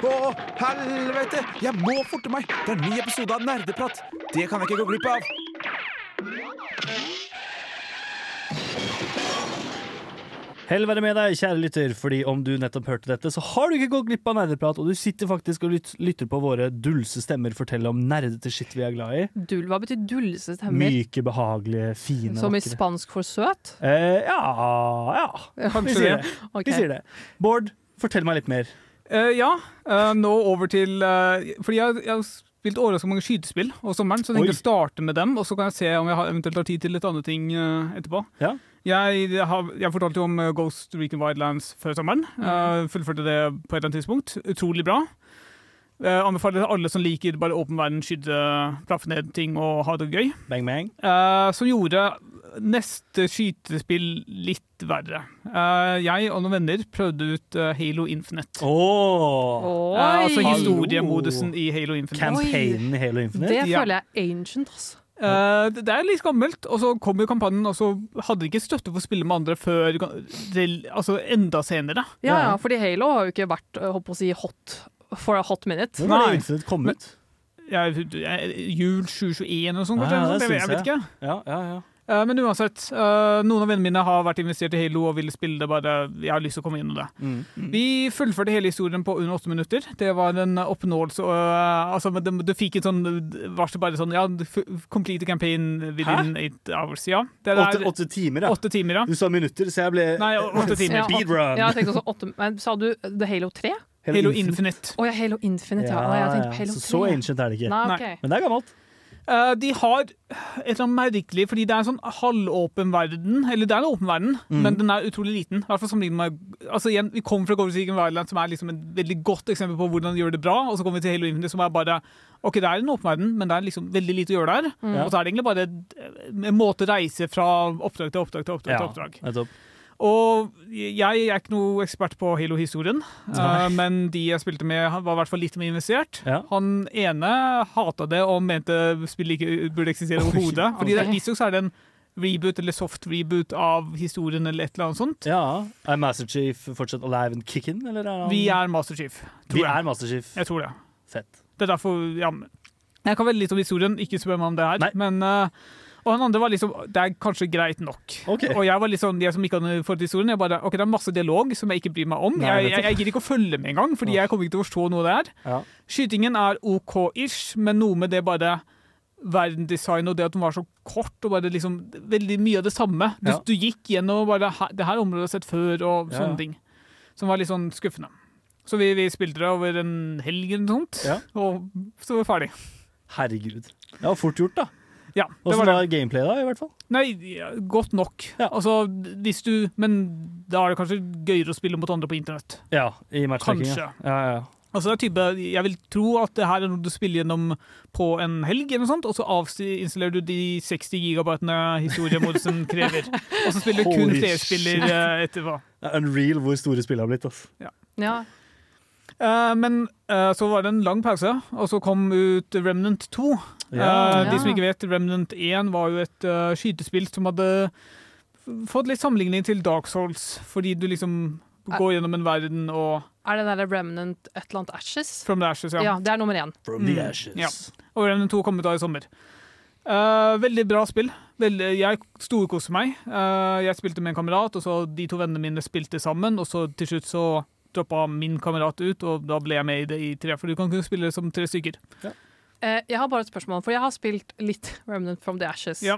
Speaker 11: Å, helvete! Jeg må forte meg! Det er en ny episode av Nerdeprat! Det kan jeg ikke gå glipp av!
Speaker 1: Hell være med deg, kjære lytter, fordi om du nettopp hørte dette, så har du ikke gått glipp av nerdeprat, og du sitter faktisk og lytter på våre dulse stemmer fortelle om nerdete skitt vi er glad i.
Speaker 2: Dull, hva betyr dulse stemmer?
Speaker 1: Myke, behagelige, fine,
Speaker 2: Som i spansk for søt?
Speaker 1: Eh, ja, ja. Vi
Speaker 3: Kanskje
Speaker 1: sier
Speaker 3: det.
Speaker 2: Okay.
Speaker 1: Vi sier det. Bård, fortell meg litt mer.
Speaker 3: Uh, ja, uh, nå over til uh, Fordi jeg, jeg har spilt overraskende mange skytespill over sommeren, så jeg tenkte
Speaker 1: Oi.
Speaker 3: å starte med dem, og så kan jeg se om jeg har, eventuelt har tid til litt andre ting uh, etterpå.
Speaker 1: Ja.
Speaker 3: Jeg, har, jeg fortalte jo om eh, Ghost Recon Wildlands før sommeren. Uh, fullførte det på et eller annet tidspunkt. Utrolig bra. Uh, anbefaler alle som liker bare åpen verden, skyte, plaffe ned ting og ha det gøy.
Speaker 1: Bang, bang.
Speaker 3: Uh, som gjorde neste skytespill litt verre. Uh, jeg og noen venner prøvde ut uh, Halo Infinite.
Speaker 1: Åh.
Speaker 3: Eh, altså historiemodusen i Halo Infinite.
Speaker 1: Campaignen i Halo Infinite.
Speaker 2: Det føler jeg ancient, altså.
Speaker 3: Eh, det er litt gammelt, og så kom jo kampanjen, og så hadde de ikke støtte for å spille med andre før altså enda senere.
Speaker 2: Ja, ja, fordi Halo har jo ikke vært håper å si hot for a hot minute.
Speaker 1: Når
Speaker 3: har
Speaker 1: det kom ut?
Speaker 3: Jeg, jeg, jul 2021 og sånn,
Speaker 1: Ah,
Speaker 3: kanskje?
Speaker 1: ja,
Speaker 3: eller
Speaker 1: det
Speaker 3: noe jeg, jeg vet ikke.
Speaker 1: Ja, ja, ja.
Speaker 3: Eh, men uansett, eh, noen av vennene mine har vært investert i Halo og ville spille det bare Jeg har lyst til å komme inn i det.
Speaker 1: Mm, mm.
Speaker 3: Vi fullførte hele historien på under åtte minutter. Det var en oppnåelse. og, eh, altså, men det, du fikk et sånn varsel bare sånn Ja, complete campaign within eight hours. Ja. Det er
Speaker 1: Åtte, åtte timer, ja.
Speaker 3: åtte timer, ja.
Speaker 1: Du sa minutter, så jeg ble
Speaker 3: Nei, åtte timer.
Speaker 1: Speedrun.
Speaker 2: Ja, jeg tenkte også åtte, men Sa du The Halo 3?
Speaker 3: Halo Infinite.
Speaker 2: Å ja, Halo Infinite. Ja, ja, ja. Halo 3.
Speaker 1: Så, så ancient er det ikke.
Speaker 2: Nei, okay.
Speaker 1: Men det er gammelt.
Speaker 3: Eh, de har et eller annet merkelig, fordi det er en sånn halvåpen verden. Eller det er en åpen verden,
Speaker 1: mm.
Speaker 3: men den er utrolig liten. I hvert fall sammenlignet med altså igjen, Vi kommer fra Ghost Recon Violent, som er liksom et veldig godt eksempel på hvordan de gjør det bra. Og så kommer vi til Halo Infinite, som er bare OK, det er en åpen verden, men det er liksom veldig lite å gjøre der.
Speaker 1: Mm.
Speaker 3: Og så er det egentlig bare en måte å reise fra oppdrag til oppdrag til oppdrag. Ja, til oppdrag. Og jeg er ikke noe ekspert på Halo-historien, uh, men de jeg spilte med, var i hvert fall litt mer investert.
Speaker 1: Ja.
Speaker 3: Han ene hata det og mente spillet ikke burde eksistere overhodet. Fordi det-
Speaker 2: ok.
Speaker 3: visstnok er det en reboot eller soft reboot av historien eller et eller annet sånt.
Speaker 1: Ja. Er Master Chief fortsatt alive and kicking, eller er han
Speaker 3: Vi er Master Chief,
Speaker 1: Vi
Speaker 3: jeg.
Speaker 1: er Master Chief.
Speaker 3: Jeg tror det.
Speaker 1: Fett.
Speaker 3: Det er derfor ja, Jeg kan veldig litt om historien, ikke spør meg om det her.
Speaker 1: Nei.
Speaker 3: Men, eh, og han andre var liksom Det er kanskje greit nok.
Speaker 1: Okay.
Speaker 3: Og jeg var litt sånn, jeg som ikke hadde forhold til historien, jeg bare OK, det er masse dialog som jeg ikke bryr meg om.
Speaker 1: Nei,
Speaker 3: jeg, jeg, jeg gidder ikke å følge med engang, fordi jeg kommer ikke til å forstå noe det er.
Speaker 1: Ja.
Speaker 3: Skytingen er OK-ish, men noe med det bare verdendesign og det at den var så kort, og bare liksom veldig mye av det samme. Du,
Speaker 1: Ja.
Speaker 3: du gikk gjennom bare Det her området har sett før, og sånne
Speaker 1: ja.
Speaker 3: ting. Som var litt sånn skuffende. Så vi, vi spilte det over en helg eller noe sånt,
Speaker 1: Ja.
Speaker 3: og så var vi ferdig.
Speaker 1: Herregud. Det var fort gjort, da.
Speaker 3: Ja, det
Speaker 1: Åssen
Speaker 3: var
Speaker 1: var
Speaker 3: det.
Speaker 1: gameplay, da, i hvert fall?
Speaker 3: Nei, ja, godt nok.
Speaker 1: Ja.
Speaker 3: Altså, hvis du Men da er det kanskje gøyere å spille mot andre på internett.
Speaker 1: Ja, i matchmaking.
Speaker 3: Kanskje.
Speaker 1: Ja. Ja, ja.
Speaker 3: Altså, det er type, jeg vil tro at det her er noe du spiller gjennom på en helg, eller noe sånt, og så avinstallerer du de 60 gigabytene historiemodusen krever. Og så spiller du kun flerspiller eh, etterpå.
Speaker 1: Er unreal hvor store spillet har blitt. Altså.
Speaker 2: Ja.
Speaker 3: Eh, men eh, så var det en lang pause, og så kom ut Remnant 2.
Speaker 1: Ja.
Speaker 3: Eh, de som ikke vet, Remnant 1 var jo et skytespill som hadde fått litt sammenligning til Dark Souls, fordi du liksom går gjennom en verden og
Speaker 2: Er det der Remnant et eller annet Ashes?
Speaker 3: From the Ashes, ja.
Speaker 2: Ja, det er nummer én.
Speaker 1: From the
Speaker 3: Mm, ja. Og Remnant 2 kom ut da i sommer. Uh, veldig bra spill. Veldig, jeg storkoste meg. Uh, jeg spilte med en kamerat, og så de to vennene mine spilte sammen. Og så til slutt så droppa min kamerat ut, og da ble jeg med i det i tre. For du kan kunne spille som tre stykker.
Speaker 2: Eh, jeg har bare et spørsmål, for jeg har spilt litt Remnant from the Ashes.
Speaker 3: Ja.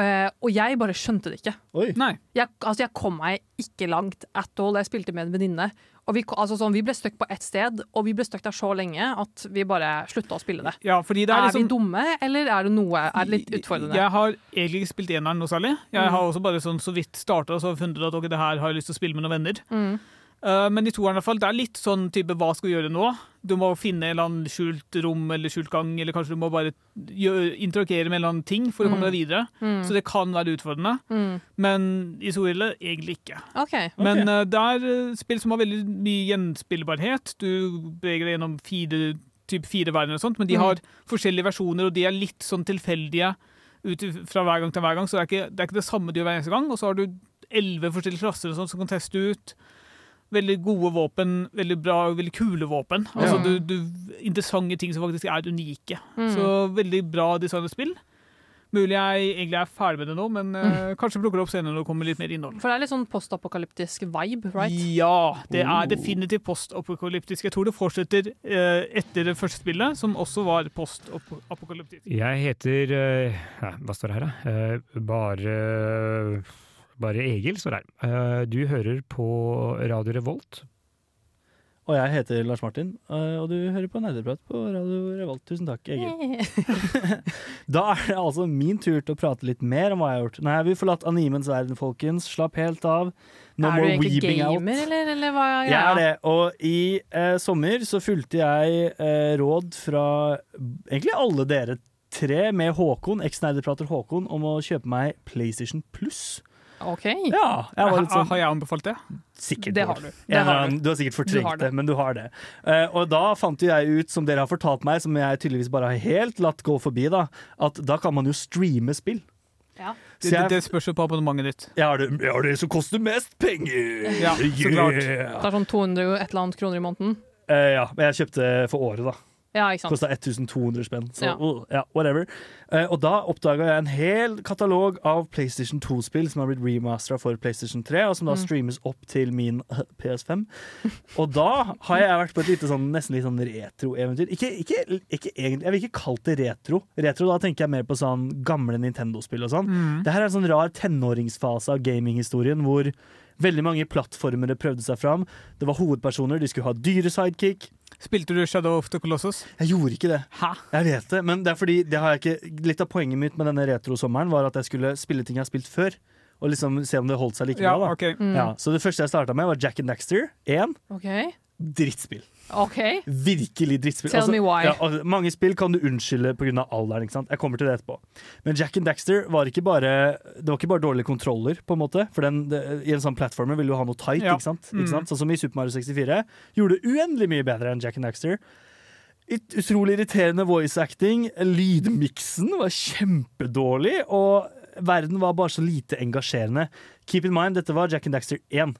Speaker 2: Eh, og jeg bare skjønte det ikke.
Speaker 1: Oi.
Speaker 2: Jeg, altså, jeg kom meg ikke langt at all. Jeg spilte med en venninne. Og vi, altså, sånn, vi ble stuck på ett sted, og vi ble stuck der så lenge at vi bare slutta å spille det.
Speaker 3: Ja, fordi det
Speaker 2: Er,
Speaker 3: er liksom
Speaker 2: vi dumme, eller er det noe Er det litt utfordrende?
Speaker 3: Jeg har egentlig ikke spilt eneren noe særlig. Jeg
Speaker 2: Mm.
Speaker 3: har også bare sånn så vidt starta og så funnet ut at okay, det her har jeg lyst til å spille med noen venner.
Speaker 2: Mm.
Speaker 3: Eh, men i toeren i hvert fall, det er litt sånn type hva skal vi gjøre nå? Du må finne en eller annen skjult rom eller skjult gang, eller kanskje du må bare interagere med en eller annen ting for å komme
Speaker 2: Mm.
Speaker 3: deg videre.
Speaker 2: Mm.
Speaker 3: Så det kan være utfordrende.
Speaker 2: Mm.
Speaker 3: Men i Sorille egentlig ikke.
Speaker 2: Okay.
Speaker 3: Men eh, det er eh, spill som har veldig mye gjenspillbarhet. Du beveger deg gjennom fire, typ fire verdener og sånt, men de
Speaker 2: Mm.
Speaker 3: har forskjellige versjoner, og de er litt sånn tilfeldige ut fra hver gang til hver gang, så det er ikke det, er ikke det samme de gjør hver eneste gang. Og så har du elleve forskjellige klasser og sånt som kan teste ut. Veldig gode våpen, veldig bra, veldig kule våpen. Altså
Speaker 2: Ja.
Speaker 3: du, du, interessante ting som faktisk er unike.
Speaker 2: Mm.
Speaker 3: Så veldig bra designet spill. Mulig jeg egentlig er ferdig med det nå, men uh, kanskje plukker det opp senere når det kommer litt mer innhold.
Speaker 2: For det er litt sånn postapokalyptisk vibe, right?
Speaker 3: Ja, det
Speaker 2: Oh.
Speaker 3: er definitivt postapokalyptisk. Jeg tror det fortsetter uh, etter det første spillet, som også var postapokalyptisk.
Speaker 12: Jeg heter uh, Hva står det her, da? Eh, bare Bare Egil står her. Eh, du hører på Radio Revolt.
Speaker 1: Og jeg heter Lars Martin, eh, og du hører på Nerdeprat på Radio Revolt. Tusen takk, Egil. Da er det altså min tur til å prate litt mer om hva jeg har gjort. Har vi forlatt animens verden, folkens. Slapp helt av. No
Speaker 2: er du egentlig
Speaker 1: weeping out.
Speaker 2: gamer, eller, eller hva er
Speaker 1: Jeg er det. Og i eh, sommer så fulgte jeg eh, råd fra egentlig alle dere tre, med Håkon, eks-nerdeprater Håkon, om å kjøpe meg PlayStation Pluss.
Speaker 2: OK.
Speaker 1: Ja, jeg var litt sånn
Speaker 3: Har jeg anbefalt det?
Speaker 1: Sikkert.
Speaker 2: Det har du. Det har du.
Speaker 1: du har sikkert fortrengt
Speaker 2: det.
Speaker 1: det, men du har det. Eh, og da fant jo jeg ut, som dere har fortalt meg, som jeg tydeligvis bare har helt latt gå forbi, da, at da kan man jo streame spill.
Speaker 2: Ja.
Speaker 1: Så
Speaker 3: Det,
Speaker 1: jeg-
Speaker 3: det spørs jo på abonnementet ditt.
Speaker 1: Ja, det, er det som koster mest penger!
Speaker 3: Ja, så klart.
Speaker 2: Det er sånn 200 et eller annet kroner i måneden.
Speaker 1: Eh, ja, men jeg kjøpte for året, da.
Speaker 2: Ja, ikke sant.
Speaker 1: Kosta 1200 spenn. Så
Speaker 2: Ja.
Speaker 1: uh, ja, whatever. Uh, og da oppdaga jeg en hel katalog av PlayStation 2-spill som har blitt remastera for PlayStation 3, og som da
Speaker 2: Mm.
Speaker 1: streames opp til min uh, PS5. Og da har jeg vært på et lite sånn, nesten litt sånn retro-eventyr. Ikke, ikke, ikke egentlig, Jeg vil ikke kalle det retro. Retro, Da tenker jeg mer på sånn gamle Nintendo-spill og sånn.
Speaker 3: Mm.
Speaker 1: Det her er en sånn rar tenåringsfase av gaminghistorien hvor veldig mange plattformere prøvde seg fram. Det var hovedpersoner, de skulle ha dyre sidekick.
Speaker 3: Spilte du Shadow of the Colossus?
Speaker 1: Jeg gjorde ikke det.
Speaker 3: Hæ?
Speaker 1: Jeg vet det, men det er fordi det har jeg ikke, litt av poenget mitt med denne retrosommeren var at jeg skulle spille ting jeg har spilt før. Og liksom se om det holdt seg like
Speaker 3: Ja,
Speaker 1: bra. da.
Speaker 3: ok.
Speaker 2: Mm.
Speaker 1: Ja, så det første jeg starta med, var Jack and Daxter 1.
Speaker 2: Okay.
Speaker 1: Drittspill.
Speaker 2: OK.
Speaker 1: Virkelig drittspill.
Speaker 2: Tell me why.
Speaker 1: ja, altså, mange spill kan du unnskylde pga. alderen. ikke sant? Jeg kommer til det etterpå. Men Jack and Daxter var ikke bare Det var ikke bare dårlige kontroller, på en måte. For den, det, i en sånn plattformer vil du ha noe tight,
Speaker 3: Ja.
Speaker 1: ikke, sant?
Speaker 3: Mm.
Speaker 1: ikke sant? Sånn som i Super Mario 64. Gjorde det uendelig mye bedre enn Jack and Daxter. Ut- Utrolig irriterende voice acting. Lydmiksen var kjempedårlig, og verden var bare så lite engasjerende. Keep in mind, dette var Jack and Daxter 1.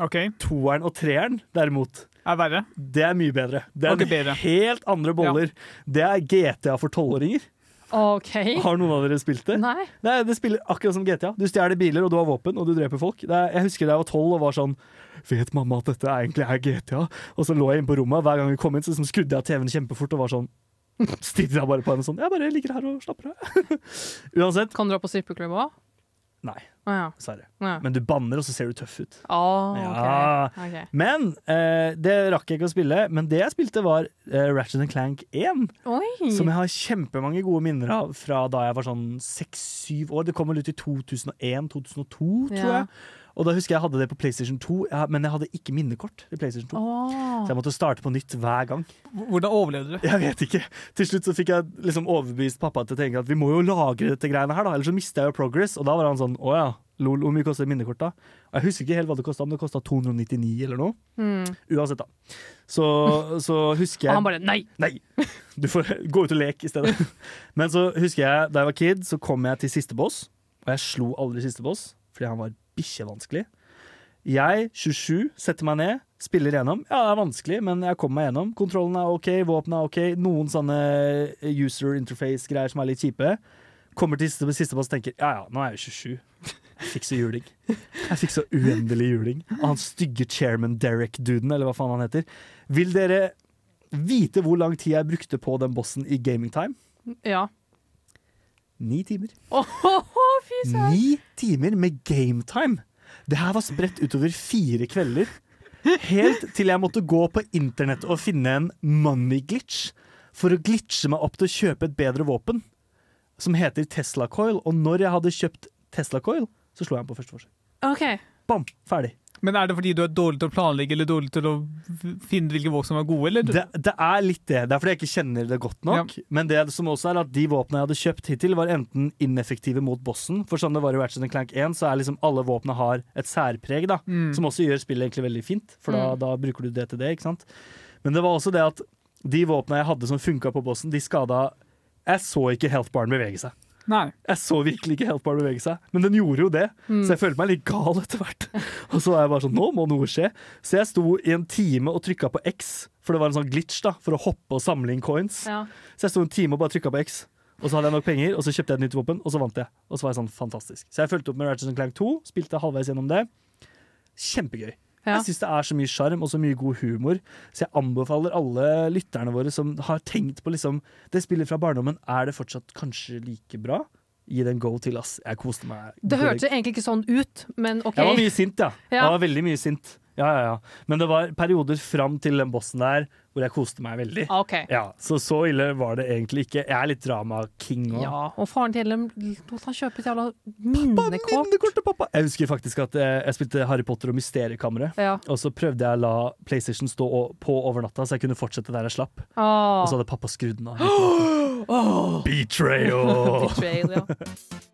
Speaker 3: Okay.
Speaker 1: Toeren og treeren, derimot,
Speaker 3: Er verre?
Speaker 1: det er mye bedre. Det er
Speaker 3: okay, bedre.
Speaker 1: helt andre boller. Det er GTA for tolvåringer.
Speaker 2: Okay.
Speaker 1: Har noen av dere spilt det?
Speaker 2: Nei.
Speaker 1: Nei, det spiller akkurat som GTA. Du stjeler biler, og du har våpen, og du dreper folk. Det er, jeg husker da jeg var tolv og var sånn Vet mamma at dette egentlig er GTA? Og så lå jeg inne på rommet, hver gang vi kom inn, så liksom skrudde jeg av TV-en kjempefort og var sånn Stirra bare på henne sånn Jeg bare ligger her og slapper av. Uansett.
Speaker 2: Kan du dra på strippeklubb òg?
Speaker 1: Nei, dessverre.
Speaker 2: Ja.
Speaker 1: Men du banner, og så ser du tøff ut.
Speaker 2: Oh,
Speaker 1: ja.
Speaker 2: okay. Okay.
Speaker 1: Men eh, det rakk jeg ikke å spille. Men det jeg spilte, var eh, Ratchet Clank 1.
Speaker 2: Oi!
Speaker 1: Som jeg har kjempemange gode minner av fra da jeg var sånn seks-syv år. Det kom vel ut i 2001-2002, tror
Speaker 2: Ja.
Speaker 1: jeg. Og da husker jeg jeg hadde det på PlayStation 2, ja, men jeg hadde ikke minnekort. i PlayStation 2
Speaker 2: oh.
Speaker 1: Så jeg måtte starte på nytt hver gang.
Speaker 3: Hvordan overlevde du?
Speaker 1: Jeg vet ikke. Til slutt så fikk jeg liksom overbevist pappa til å tenke at vi må jo lagre dette greiene her, da, ellers så mister jeg jo progress. Og da var han sånn å ja, lol, hvor mye koster minnekort da? Og jeg husker ikke helt hva det kosta, men det kosta 299 eller noe.
Speaker 2: Mm.
Speaker 1: Uansett, da. Så, så husker jeg
Speaker 2: Og han bare nei!
Speaker 1: Nei! Du får gå ut og leke i stedet. Men så husker jeg da jeg var kid, så kom jeg til siste boss. Og jeg slo aldri siste boss, fordi han var bikkjevanskelig. Jeg, 27, setter meg ned, spiller gjennom. Ja, det er vanskelig, men jeg kommer meg gjennom. Kontrollen er OK, våpenet er OK. Noen sånne user interface-greier som er litt kjipe. Kommer til siste, siste boss og tenker ja ja, nå er jeg 27. Jeg fikk så juling. Jeg fikk så uendelig juling. Og han stygge chairman Derek-duden, eller hva faen han heter. Vil dere vite hvor lang tid jeg brukte på den bossen i gaming time?
Speaker 2: Ja.
Speaker 1: Ni timer.
Speaker 2: Fy søren!
Speaker 1: Ni timer med gametime! Det her var spredt utover fire kvelder. Helt til jeg måtte gå på internett og finne en money glitch for å glitche meg opp til å kjøpe et bedre våpen, som heter Tesla Coil. Og når jeg hadde kjøpt Tesla Coil, så slo jeg den på første forsøk.
Speaker 2: Okay.
Speaker 1: Bam! Ferdig.
Speaker 3: Men er det fordi du er dårlig til å planlegge eller dårlig til å finne hvilke våpen som er gode? Eller?
Speaker 1: Det, det er litt det. Det er fordi jeg ikke kjenner det godt nok. Men det som også er at de våpnene jeg hadde kjøpt hittil, var enten ineffektive mot bossen. For sånn det var i Ratchet Clank 1, så er liksom alle våpnene har et særpreg, da.
Speaker 3: Mm.
Speaker 1: Som også gjør spillet egentlig veldig fint, for da,
Speaker 3: Mm.
Speaker 1: da bruker du det til det, ikke sant. Men det var også det at de våpnene jeg hadde som funka på bossen, de skada Jeg så ikke health baren bevege seg.
Speaker 3: Nei.
Speaker 1: Jeg så virkelig ikke Healthbar bevege seg, men den gjorde jo det.
Speaker 3: Mm.
Speaker 1: Så jeg følte meg litt gal etter hvert. Og så var jeg bare sånn, nå må noe skje. Så jeg sto i en time og trykka på X, for det var en sånn glitch da, for å hoppe og samle inn coins.
Speaker 2: Ja.
Speaker 1: Så jeg sto en time og bare trykka på X. Og så hadde jeg nok penger, og så kjøpte jeg et nytt våpen, og så vant jeg. Og så var jeg sånn fantastisk. Så jeg fulgte opp med Ratchet Clank 2, spilte halvveis gjennom det. Kjempegøy.
Speaker 2: Ja.
Speaker 1: Jeg syns det er så mye sjarm og så mye god humor, så jeg anbefaler alle lytterne våre som har tenkt på liksom Det spillet fra barndommen, er det fortsatt kanskje like bra? Gi det en go til, ass. Jeg koste meg.
Speaker 2: Det hørtes egentlig ikke sånn ut, men OK.
Speaker 1: Jeg var mye sint, ja.
Speaker 2: Ja.
Speaker 1: Jeg var veldig mye sint. Ja, ja, ja. Men det var perioder fram til den bossen der hvor jeg koste meg veldig.
Speaker 2: Okay.
Speaker 1: Ja, så så ille var det egentlig ikke. Jeg er litt drama-king òg.
Speaker 2: Ja, og faren til Ellen lot han kjøpe et jævla minnekort.
Speaker 1: Pappa, Jeg husker faktisk at jeg, jeg spilte Harry Potter og Mysteriekammeret.
Speaker 2: Ja.
Speaker 1: Og så prøvde jeg å la PlayStation stå på over natta, så jeg kunne fortsette der jeg slapp.
Speaker 2: Ah.
Speaker 1: Og så hadde pappa skrudd den av. Betrayal!
Speaker 2: Betrayal, ja.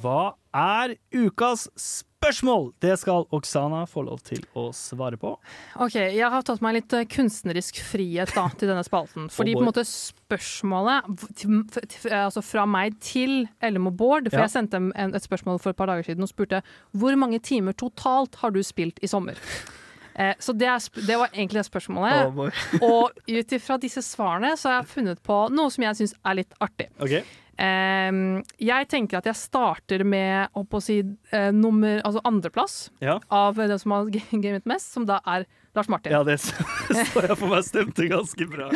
Speaker 1: Hva er ukas spørsmål? Det skal Oksana få lov til å svare på.
Speaker 2: OK, jeg har tatt meg litt eh, kunstnerisk frihet da, til denne spalten. Fordi
Speaker 1: Oh
Speaker 2: på en måte spørsmålet altså fra meg til Ellem og Bård For
Speaker 1: Ja.
Speaker 2: jeg sendte en, et spørsmål for et par dager siden og spurte hvor mange timer totalt har du spilt i sommer. Eh, så det, er, det var egentlig det spørsmålet.
Speaker 1: Oh
Speaker 2: og ut ifra disse svarene så har jeg funnet på noe som jeg syns er litt artig.
Speaker 1: Ok.
Speaker 2: Jeg tenker at jeg starter med å si, eh, nummer, altså andreplass
Speaker 1: Ja.
Speaker 2: av den som har gamet mest, som da er Lars Martin.
Speaker 1: Ja, det så så jeg for meg stemte ganske bra.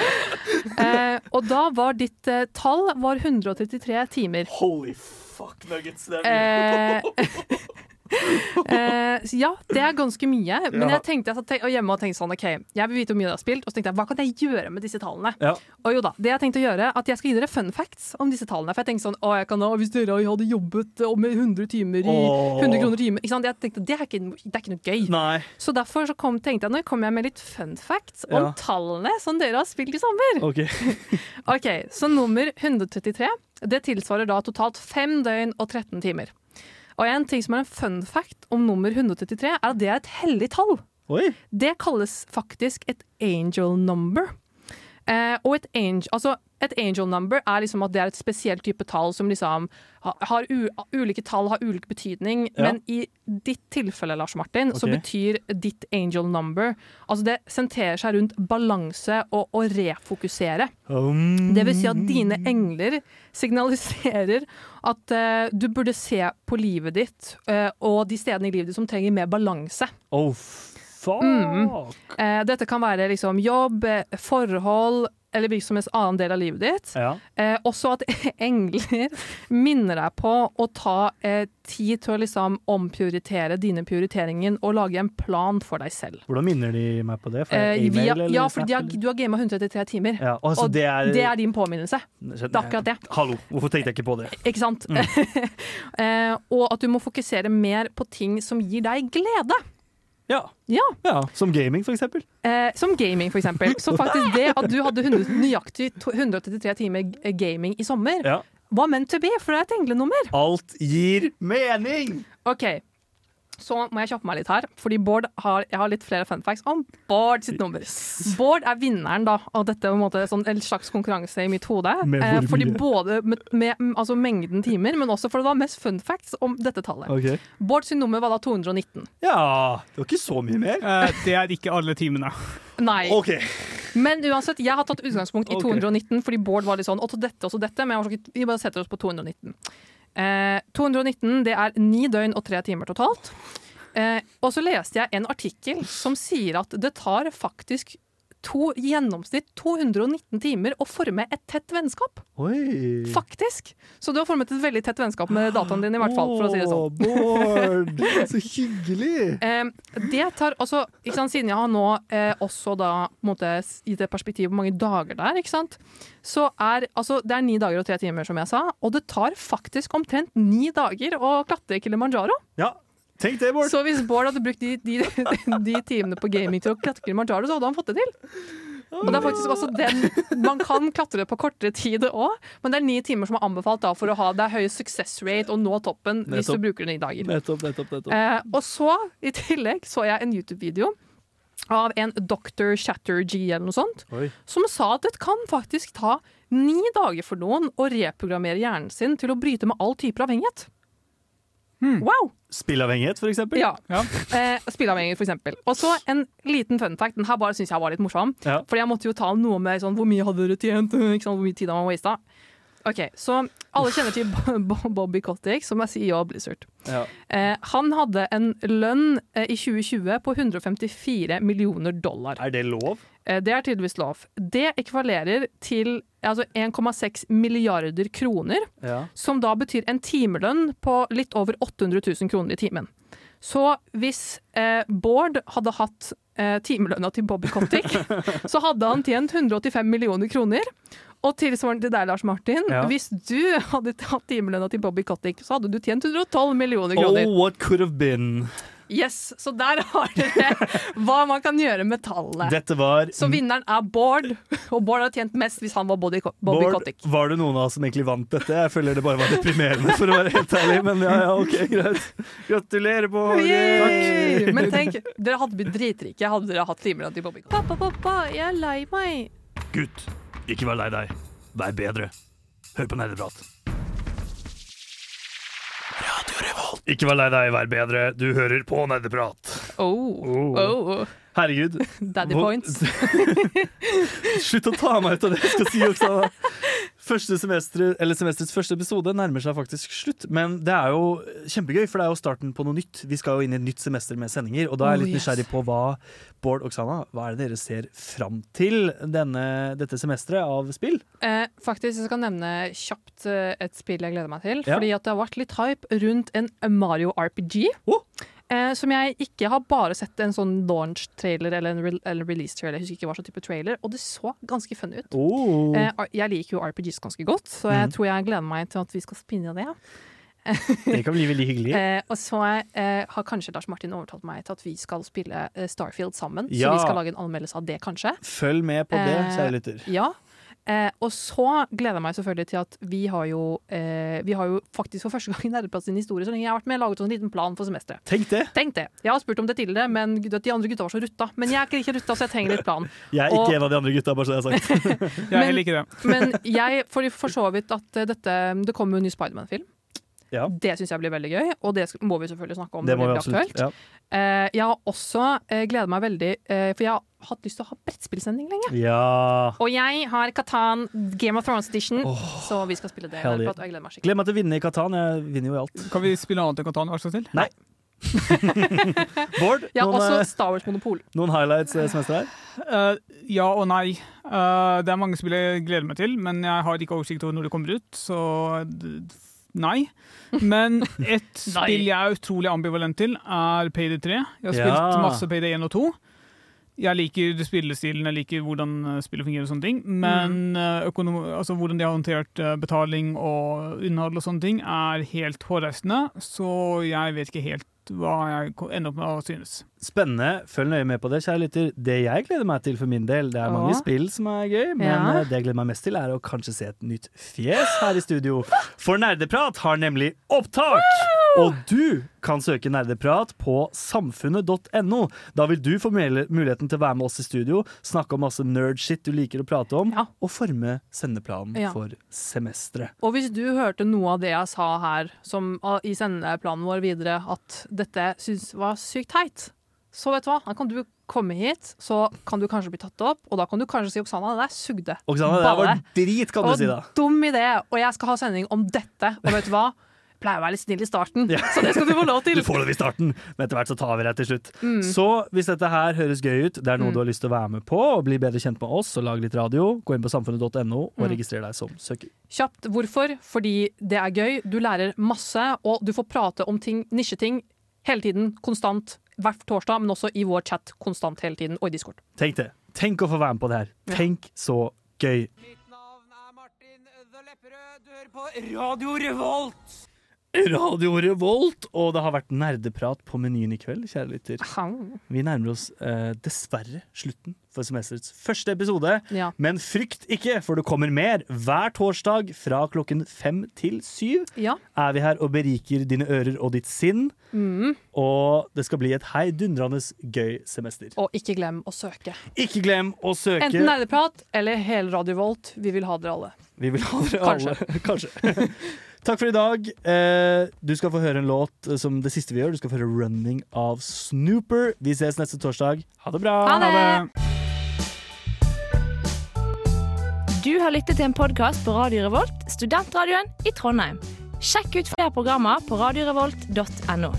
Speaker 2: Eh, og da var ditt eh, tall var 133 timer.
Speaker 1: Holy fuck nuggets, det er
Speaker 2: Eh, så ja, det er ganske mye. Men
Speaker 1: Ja.
Speaker 2: jeg tenkte jeg satt hjemme og tenkte sånn OK, jeg vil vite hvor mye dere har spilt, og så tenkte jeg hva kan jeg gjøre med disse tallene?
Speaker 1: Ja.
Speaker 2: Og jo da, det jeg tenkte å gjøre, at jeg skal gi dere fun facts om disse tallene. For jeg tenkte sånn, å, jeg kan da, hvis dere hadde jobbet med 100 timer i 100 kroner timen, ikke sant? Jeg tenkte, det er ikke, det er ikke noe gøy.
Speaker 1: Nei.
Speaker 2: Så derfor så kom, tenkte jeg, nå kommer jeg med litt fun facts
Speaker 1: Ja.
Speaker 2: om tallene som dere har spilt i sommer.
Speaker 1: OK.
Speaker 2: Ok, så nummer 133, det tilsvarer da totalt 5 døgn og 13 timer. Og en ting som er en fun fact om nummer 133, er at det er et hellig tall.
Speaker 1: Oi.
Speaker 2: Det kalles faktisk et angel number. Eh, og et angel, altså et angel number er liksom at det er et spesielt type tall som liksom har Ulike tall har ulik betydning,
Speaker 13: Ja.
Speaker 2: men i ditt tilfelle, Lars Martin, så betyr ditt angel number Altså det sentrerer seg rundt balanse og å refokusere.
Speaker 1: Um.
Speaker 2: Det vil si at dine engler signaliserer at uh, du burde se på livet ditt uh, og de stedene i livet ditt som trenger mer balanse.
Speaker 1: Oh, fuck.
Speaker 2: Mm. Uh, dette kan være liksom jobb, forhold eller hvilken som helst annen del av livet ditt.
Speaker 1: Ja.
Speaker 2: Eh, også at engler minner deg på å ta eh, tid til å liksom omprioritere dine prioriteringer og lage en plan for deg selv.
Speaker 1: Hvordan minner de meg på det?
Speaker 2: Eh,
Speaker 1: jeg
Speaker 2: via, ja, for har, du har gama 133 timer.
Speaker 1: Ja, altså,
Speaker 2: og
Speaker 1: det er-
Speaker 2: din påminnelse. Det er akkurat det.
Speaker 1: Hallo, hvorfor tenkte jeg ikke på det?
Speaker 2: Ikke sant? eh, og at du må fokusere mer på ting som gir deg glede.
Speaker 1: Ja.
Speaker 2: Ja.
Speaker 1: Som gaming, for eksempel.
Speaker 2: Eh, som gaming, for eksempel. Så faktisk det at du hadde 100, nøyaktig to- 133 timer gaming i sommer,
Speaker 1: Ja.
Speaker 2: var meant to be, for det er et englenummer.
Speaker 1: Alt gir mening!
Speaker 2: OK. Så må jeg kjappe meg litt her, fordi Bård har, jeg har litt flere fun facts om Bård sitt nummer. Bård er vinneren da, av dette, på en, måte, sånn, en slags konkurranse i mitt hode.
Speaker 1: Med
Speaker 2: Eh, fordi både med, med mm, altså mengden timer, men også for det var mest fun facts om dette tallet.
Speaker 1: Okay.
Speaker 2: Bård sitt nummer var da 219.
Speaker 1: Ja, det var ikke så mye mer.
Speaker 3: Eh, det er ikke alle timene.
Speaker 2: Nei. Men uansett, jeg har tatt utgangspunkt i
Speaker 3: Ok.
Speaker 2: 219, fordi Bård var litt sånn også dette, og så dette, men jeg var sånn, vi bare setter oss på 219. Eh, 219 det er ni døgn og tre timer totalt. Eh, og så leste jeg en artikkel som sier at det tar faktisk to, i gjennomsnitt 219 timer å forme et tett vennskap.
Speaker 1: Oi.
Speaker 2: Faktisk! Så du har formet et veldig tett vennskap med dataen din, i hvert fall. for å si det sånn.
Speaker 1: Bård! Så hyggelig!
Speaker 2: Eh, det tar altså, ikke sant, Siden jeg har nå eh, også da måte, gitt et perspektiv på mange dager det er, ikke sant? så er altså, det er ni dager og tre timer, som jeg sa. Og det tar faktisk omtrent ni dager å klatre Kilimanjaro.
Speaker 1: Ja, tenk det, Bård.
Speaker 2: Så hvis Bård hadde brukt de, de, de timene på gaming til å klatre Kilimanjaro, så hadde han fått det til. Og det er faktisk også den Man kan klatre på kortere tid òg, men det er ni timer som er anbefalt da, for å ha det høye høy success rate og nå toppen hvis du bruker den i dager.
Speaker 1: Nettopp, nettopp, nettopp.
Speaker 2: Eh, og så, i tillegg, så jeg en YouTube-video av en Dr. Chatterjee eller noe sånt,
Speaker 1: Oi.
Speaker 2: som sa at det kan faktisk ta ni dager for noen å reprogrammere hjernen sin til å bryte med all typer avhengighet. Wow!
Speaker 1: Spillavhengighet, for eksempel?
Speaker 2: Ja. Eh, spillavhengighet, for eksempel. Og så en liten fun fact. Den her bare syns jeg var litt morsom.
Speaker 1: Ja.
Speaker 2: Fordi jeg måtte jo ta noe med sånn Hvor mye hadde dere tjent? Ikke sant? Hvor mye tid har man wasta? Ok, så alle kjenner til Bo- Bo- Bobby Kotick, som er CEO av Blizzard.
Speaker 1: Ja.
Speaker 2: Eh, han hadde en lønn eh, i 2020 på 154 millioner dollar.
Speaker 1: Er det lov?
Speaker 2: Eh, det er tydeligvis lov. Det ekvalerer til altså 1,6 milliarder kroner,
Speaker 1: Ja.
Speaker 2: som da betyr en timelønn på litt over 800 000 kroner i timen. Så hvis eh, Bård hadde hatt eh, timelønna til Bobby Kotick, så hadde han tjent 185 millioner kroner. Og tilsvarende til deg, Lars Martin.
Speaker 1: Ja.
Speaker 2: Hvis du hadde hatt timelønna til Bobby Kotick, så hadde du tjent 112 millioner kroner.
Speaker 1: Oh, what could have been?
Speaker 2: Yes, Så der har dere hva man kan gjøre med tallene.
Speaker 1: Dette var
Speaker 2: Så vinneren er Bård, og Bård hadde tjent mest hvis han var Bobby, Bobby
Speaker 1: Bård,
Speaker 2: Kotick.
Speaker 1: var det noen av oss som egentlig vant dette? Jeg føler det bare var deprimerende, for å være helt ærlig. Men ja, ja, ok, greit. Gratulerer, Bård.
Speaker 2: Takk. Men tenk, dere hadde blitt dritrike hadde dere hatt timelønn til Bobby Kotick.
Speaker 14: Pappa, pappa, jeg er lei meg.
Speaker 10: Gutt, ikke vær lei deg. Vær bedre. Hør på nerdeprat. Ikke vær lei deg, vær bedre. Du hører på nerdeprat.
Speaker 2: Oh. oh.
Speaker 1: Herregud.
Speaker 2: Daddy
Speaker 1: Hvor-
Speaker 2: points.
Speaker 1: Slutt å ta meg ut av det jeg skal si, Oksana. Første semester, eller semesterets første episode nærmer seg faktisk slutt. Men det er jo kjempegøy, for det er jo starten på noe nytt. Vi skal jo inn i et nytt semester med sendinger, og da er jeg
Speaker 2: Oh,
Speaker 1: litt nysgjerrig på hva Bård Oksana, hva er det dere ser fram til denne, dette semesteret av spill?
Speaker 2: Eh, faktisk, jeg skal nevne kjapt eh, et spill jeg gleder meg til.
Speaker 1: Ja.
Speaker 2: Fordi at det har vært litt hype rundt en Mario RPG. Eh, som jeg ikke har bare sett en sånn launch-trailer eller en re eller release-trailer. Jeg husker ikke hva slags type trailer, og det så ganske funny ut.
Speaker 1: Oh.
Speaker 2: Eh, jeg liker jo RPGs ganske godt, så jeg
Speaker 1: mm.
Speaker 2: tror jeg gleder meg til at vi skal spinne det.
Speaker 1: Det kan bli veldig hyggelig.
Speaker 2: Eh, og så eh, har kanskje Lars Martin overtalt meg til at vi skal spille eh, Starfield sammen.
Speaker 1: Ja.
Speaker 2: Så vi skal lage en anmeldelse av det, kanskje.
Speaker 1: Følg med på det,
Speaker 2: Eh,
Speaker 1: kjære lytter.
Speaker 2: Ja. Eh, og så gleder jeg meg selvfølgelig til at vi har jo eh, Vi har jo faktisk for første gang i Nerdeplass sin historie så lenge jeg har vært med, laget en liten plan for semesteret.
Speaker 1: Tenk det!
Speaker 2: Tenk det. Jeg har spurt om det tidligere, men gud, de andre gutta var så rutta. Men jeg er ikke rutta, så jeg trenger litt plan.
Speaker 1: Jeg er
Speaker 2: Og-
Speaker 1: ikke en av de andre gutta, bare så jeg har sagt.
Speaker 3: Jeg er heller ikke det.
Speaker 2: Men jeg får for så vidt at eh, dette Det kommer jo en ny Spiderman-film.
Speaker 1: Ja.
Speaker 2: Det syns jeg blir veldig gøy, og det må vi selvfølgelig snakke om.
Speaker 1: Det
Speaker 2: når
Speaker 1: må vi
Speaker 2: blir
Speaker 1: absolutt.
Speaker 2: aktuelt.
Speaker 1: Ja.
Speaker 2: Eh, jeg har også eh, gleder meg veldig, eh, for jeg har hatt lyst til å ha brettspillsending lenge.
Speaker 1: ja.
Speaker 2: Og jeg har Katan Game of Thrones Edition, så vi skal spille det. Og jeg gleder meg skikkelig.
Speaker 1: Gleder meg til å vinne i Katan. Jeg vinner jo i alt.
Speaker 3: Kan vi spille annet enn Katan, snill?
Speaker 1: Nei. Bård,
Speaker 2: Ja,
Speaker 1: noen,
Speaker 2: også Star Wars Monopol.
Speaker 1: noen highlights som semesteret her?
Speaker 3: Uh, ja og nei. Uh, det er mange spill jeg gleder meg til, men jeg har ikke oversikt over når det kommer ut, så nei. Men et spill jeg er utrolig ambivalent til, er Payday 3. Jeg har
Speaker 1: Ja.
Speaker 3: spilt masse Payday 1 og 2. Jeg liker spillestilen, jeg liker hvordan eh, spillet fungerer og sånne ting, men eh, økonom altså, hvordan de har håndtert eh, betaling og innhold og sånne ting, er helt hårreisende, så jeg vet ikke helt hva jeg ender opp med å synes.
Speaker 1: Spennende. Følg nøye med på det, kjære lytter. Det jeg gleder meg til for min del, det er mange
Speaker 3: Åh.
Speaker 1: spill som er gøy, men
Speaker 3: Ja.
Speaker 1: eh, det jeg gleder meg mest til, er å kanskje se et nytt fjes her i studio. For Nerdeprat har nemlig opptak! Og du kan søke Nerdeprat på samfunnet.no. Da vil du få muligheten til å være med oss i studio, snakke om masse nerdshit du liker å prate om, og forme sendeplanen
Speaker 2: Ja.
Speaker 1: for semesteret.
Speaker 2: Og hvis du hørte noe av det jeg sa her som, ah, i sendeplanen vår videre, at dette syns var sykt teit, så vet du hva, da kan du komme hit, så kan du kanskje bli tatt opp, og da kan du kanskje si Oksana, det der sugde.
Speaker 1: Oksana, det der var drit, kan du
Speaker 2: Og
Speaker 1: si da.
Speaker 2: Dum idé, og jeg skal ha sending om dette. Og vet du hva? Jeg pleier å være litt snill i starten, så det skal du få lov til.
Speaker 1: Du får lov i starten, men etter hvert så tar vi deg til slutt.
Speaker 2: Mm.
Speaker 1: Så hvis dette her høres gøy ut, det er noe
Speaker 2: Mm.
Speaker 1: du har lyst til å være med på og bli bedre kjent med oss og lage litt radio, gå inn på samfunnet.no og
Speaker 2: Mm.
Speaker 1: registrer deg som søker.
Speaker 2: Kjapt hvorfor? Fordi det er gøy, du lærer masse, og du får prate om ting, nisjeting hele tiden, konstant, hver torsdag, men også i vår chat konstant hele tiden, og i Discord.
Speaker 1: Tenk det. Tenk å få være med på det her.
Speaker 2: Ja.
Speaker 1: Tenk så gøy. Mitt navn er Martin Øddelepperød.
Speaker 15: Du hører på Radio Revolt!
Speaker 1: Radio Revolt, og det har vært nerdeprat på menyen i kveld, kjære lytter. Vi nærmer oss eh, dessverre slutten for semesterets første episode.
Speaker 2: Ja.
Speaker 1: Men frykt ikke, for det kommer mer. Hver torsdag fra klokken fem til syv
Speaker 2: Ja.
Speaker 1: er vi her og beriker dine ører og ditt sinn.
Speaker 2: Mm.
Speaker 1: Og det skal bli et heidundrende gøy semester.
Speaker 2: Og ikke glem å søke.
Speaker 1: Ikke glem å søke.
Speaker 2: Enten nerdeprat eller hele Radio Volt. Vi vil ha dere alle.
Speaker 1: Vi vil ha dere
Speaker 2: Kanskje.
Speaker 1: alle. Kanskje. Takk for i dag. Eh, du skal få høre en låt eh, som det siste vi gjør. Du skal få høre 'Running' av Snooper. Vi ses neste torsdag. Ha det bra.
Speaker 2: Ha det.
Speaker 13: Du har lyttet til en podkast på Radio Revolt, studentradioen i Trondheim. Sjekk ut flere programmer på radiorevolt.no.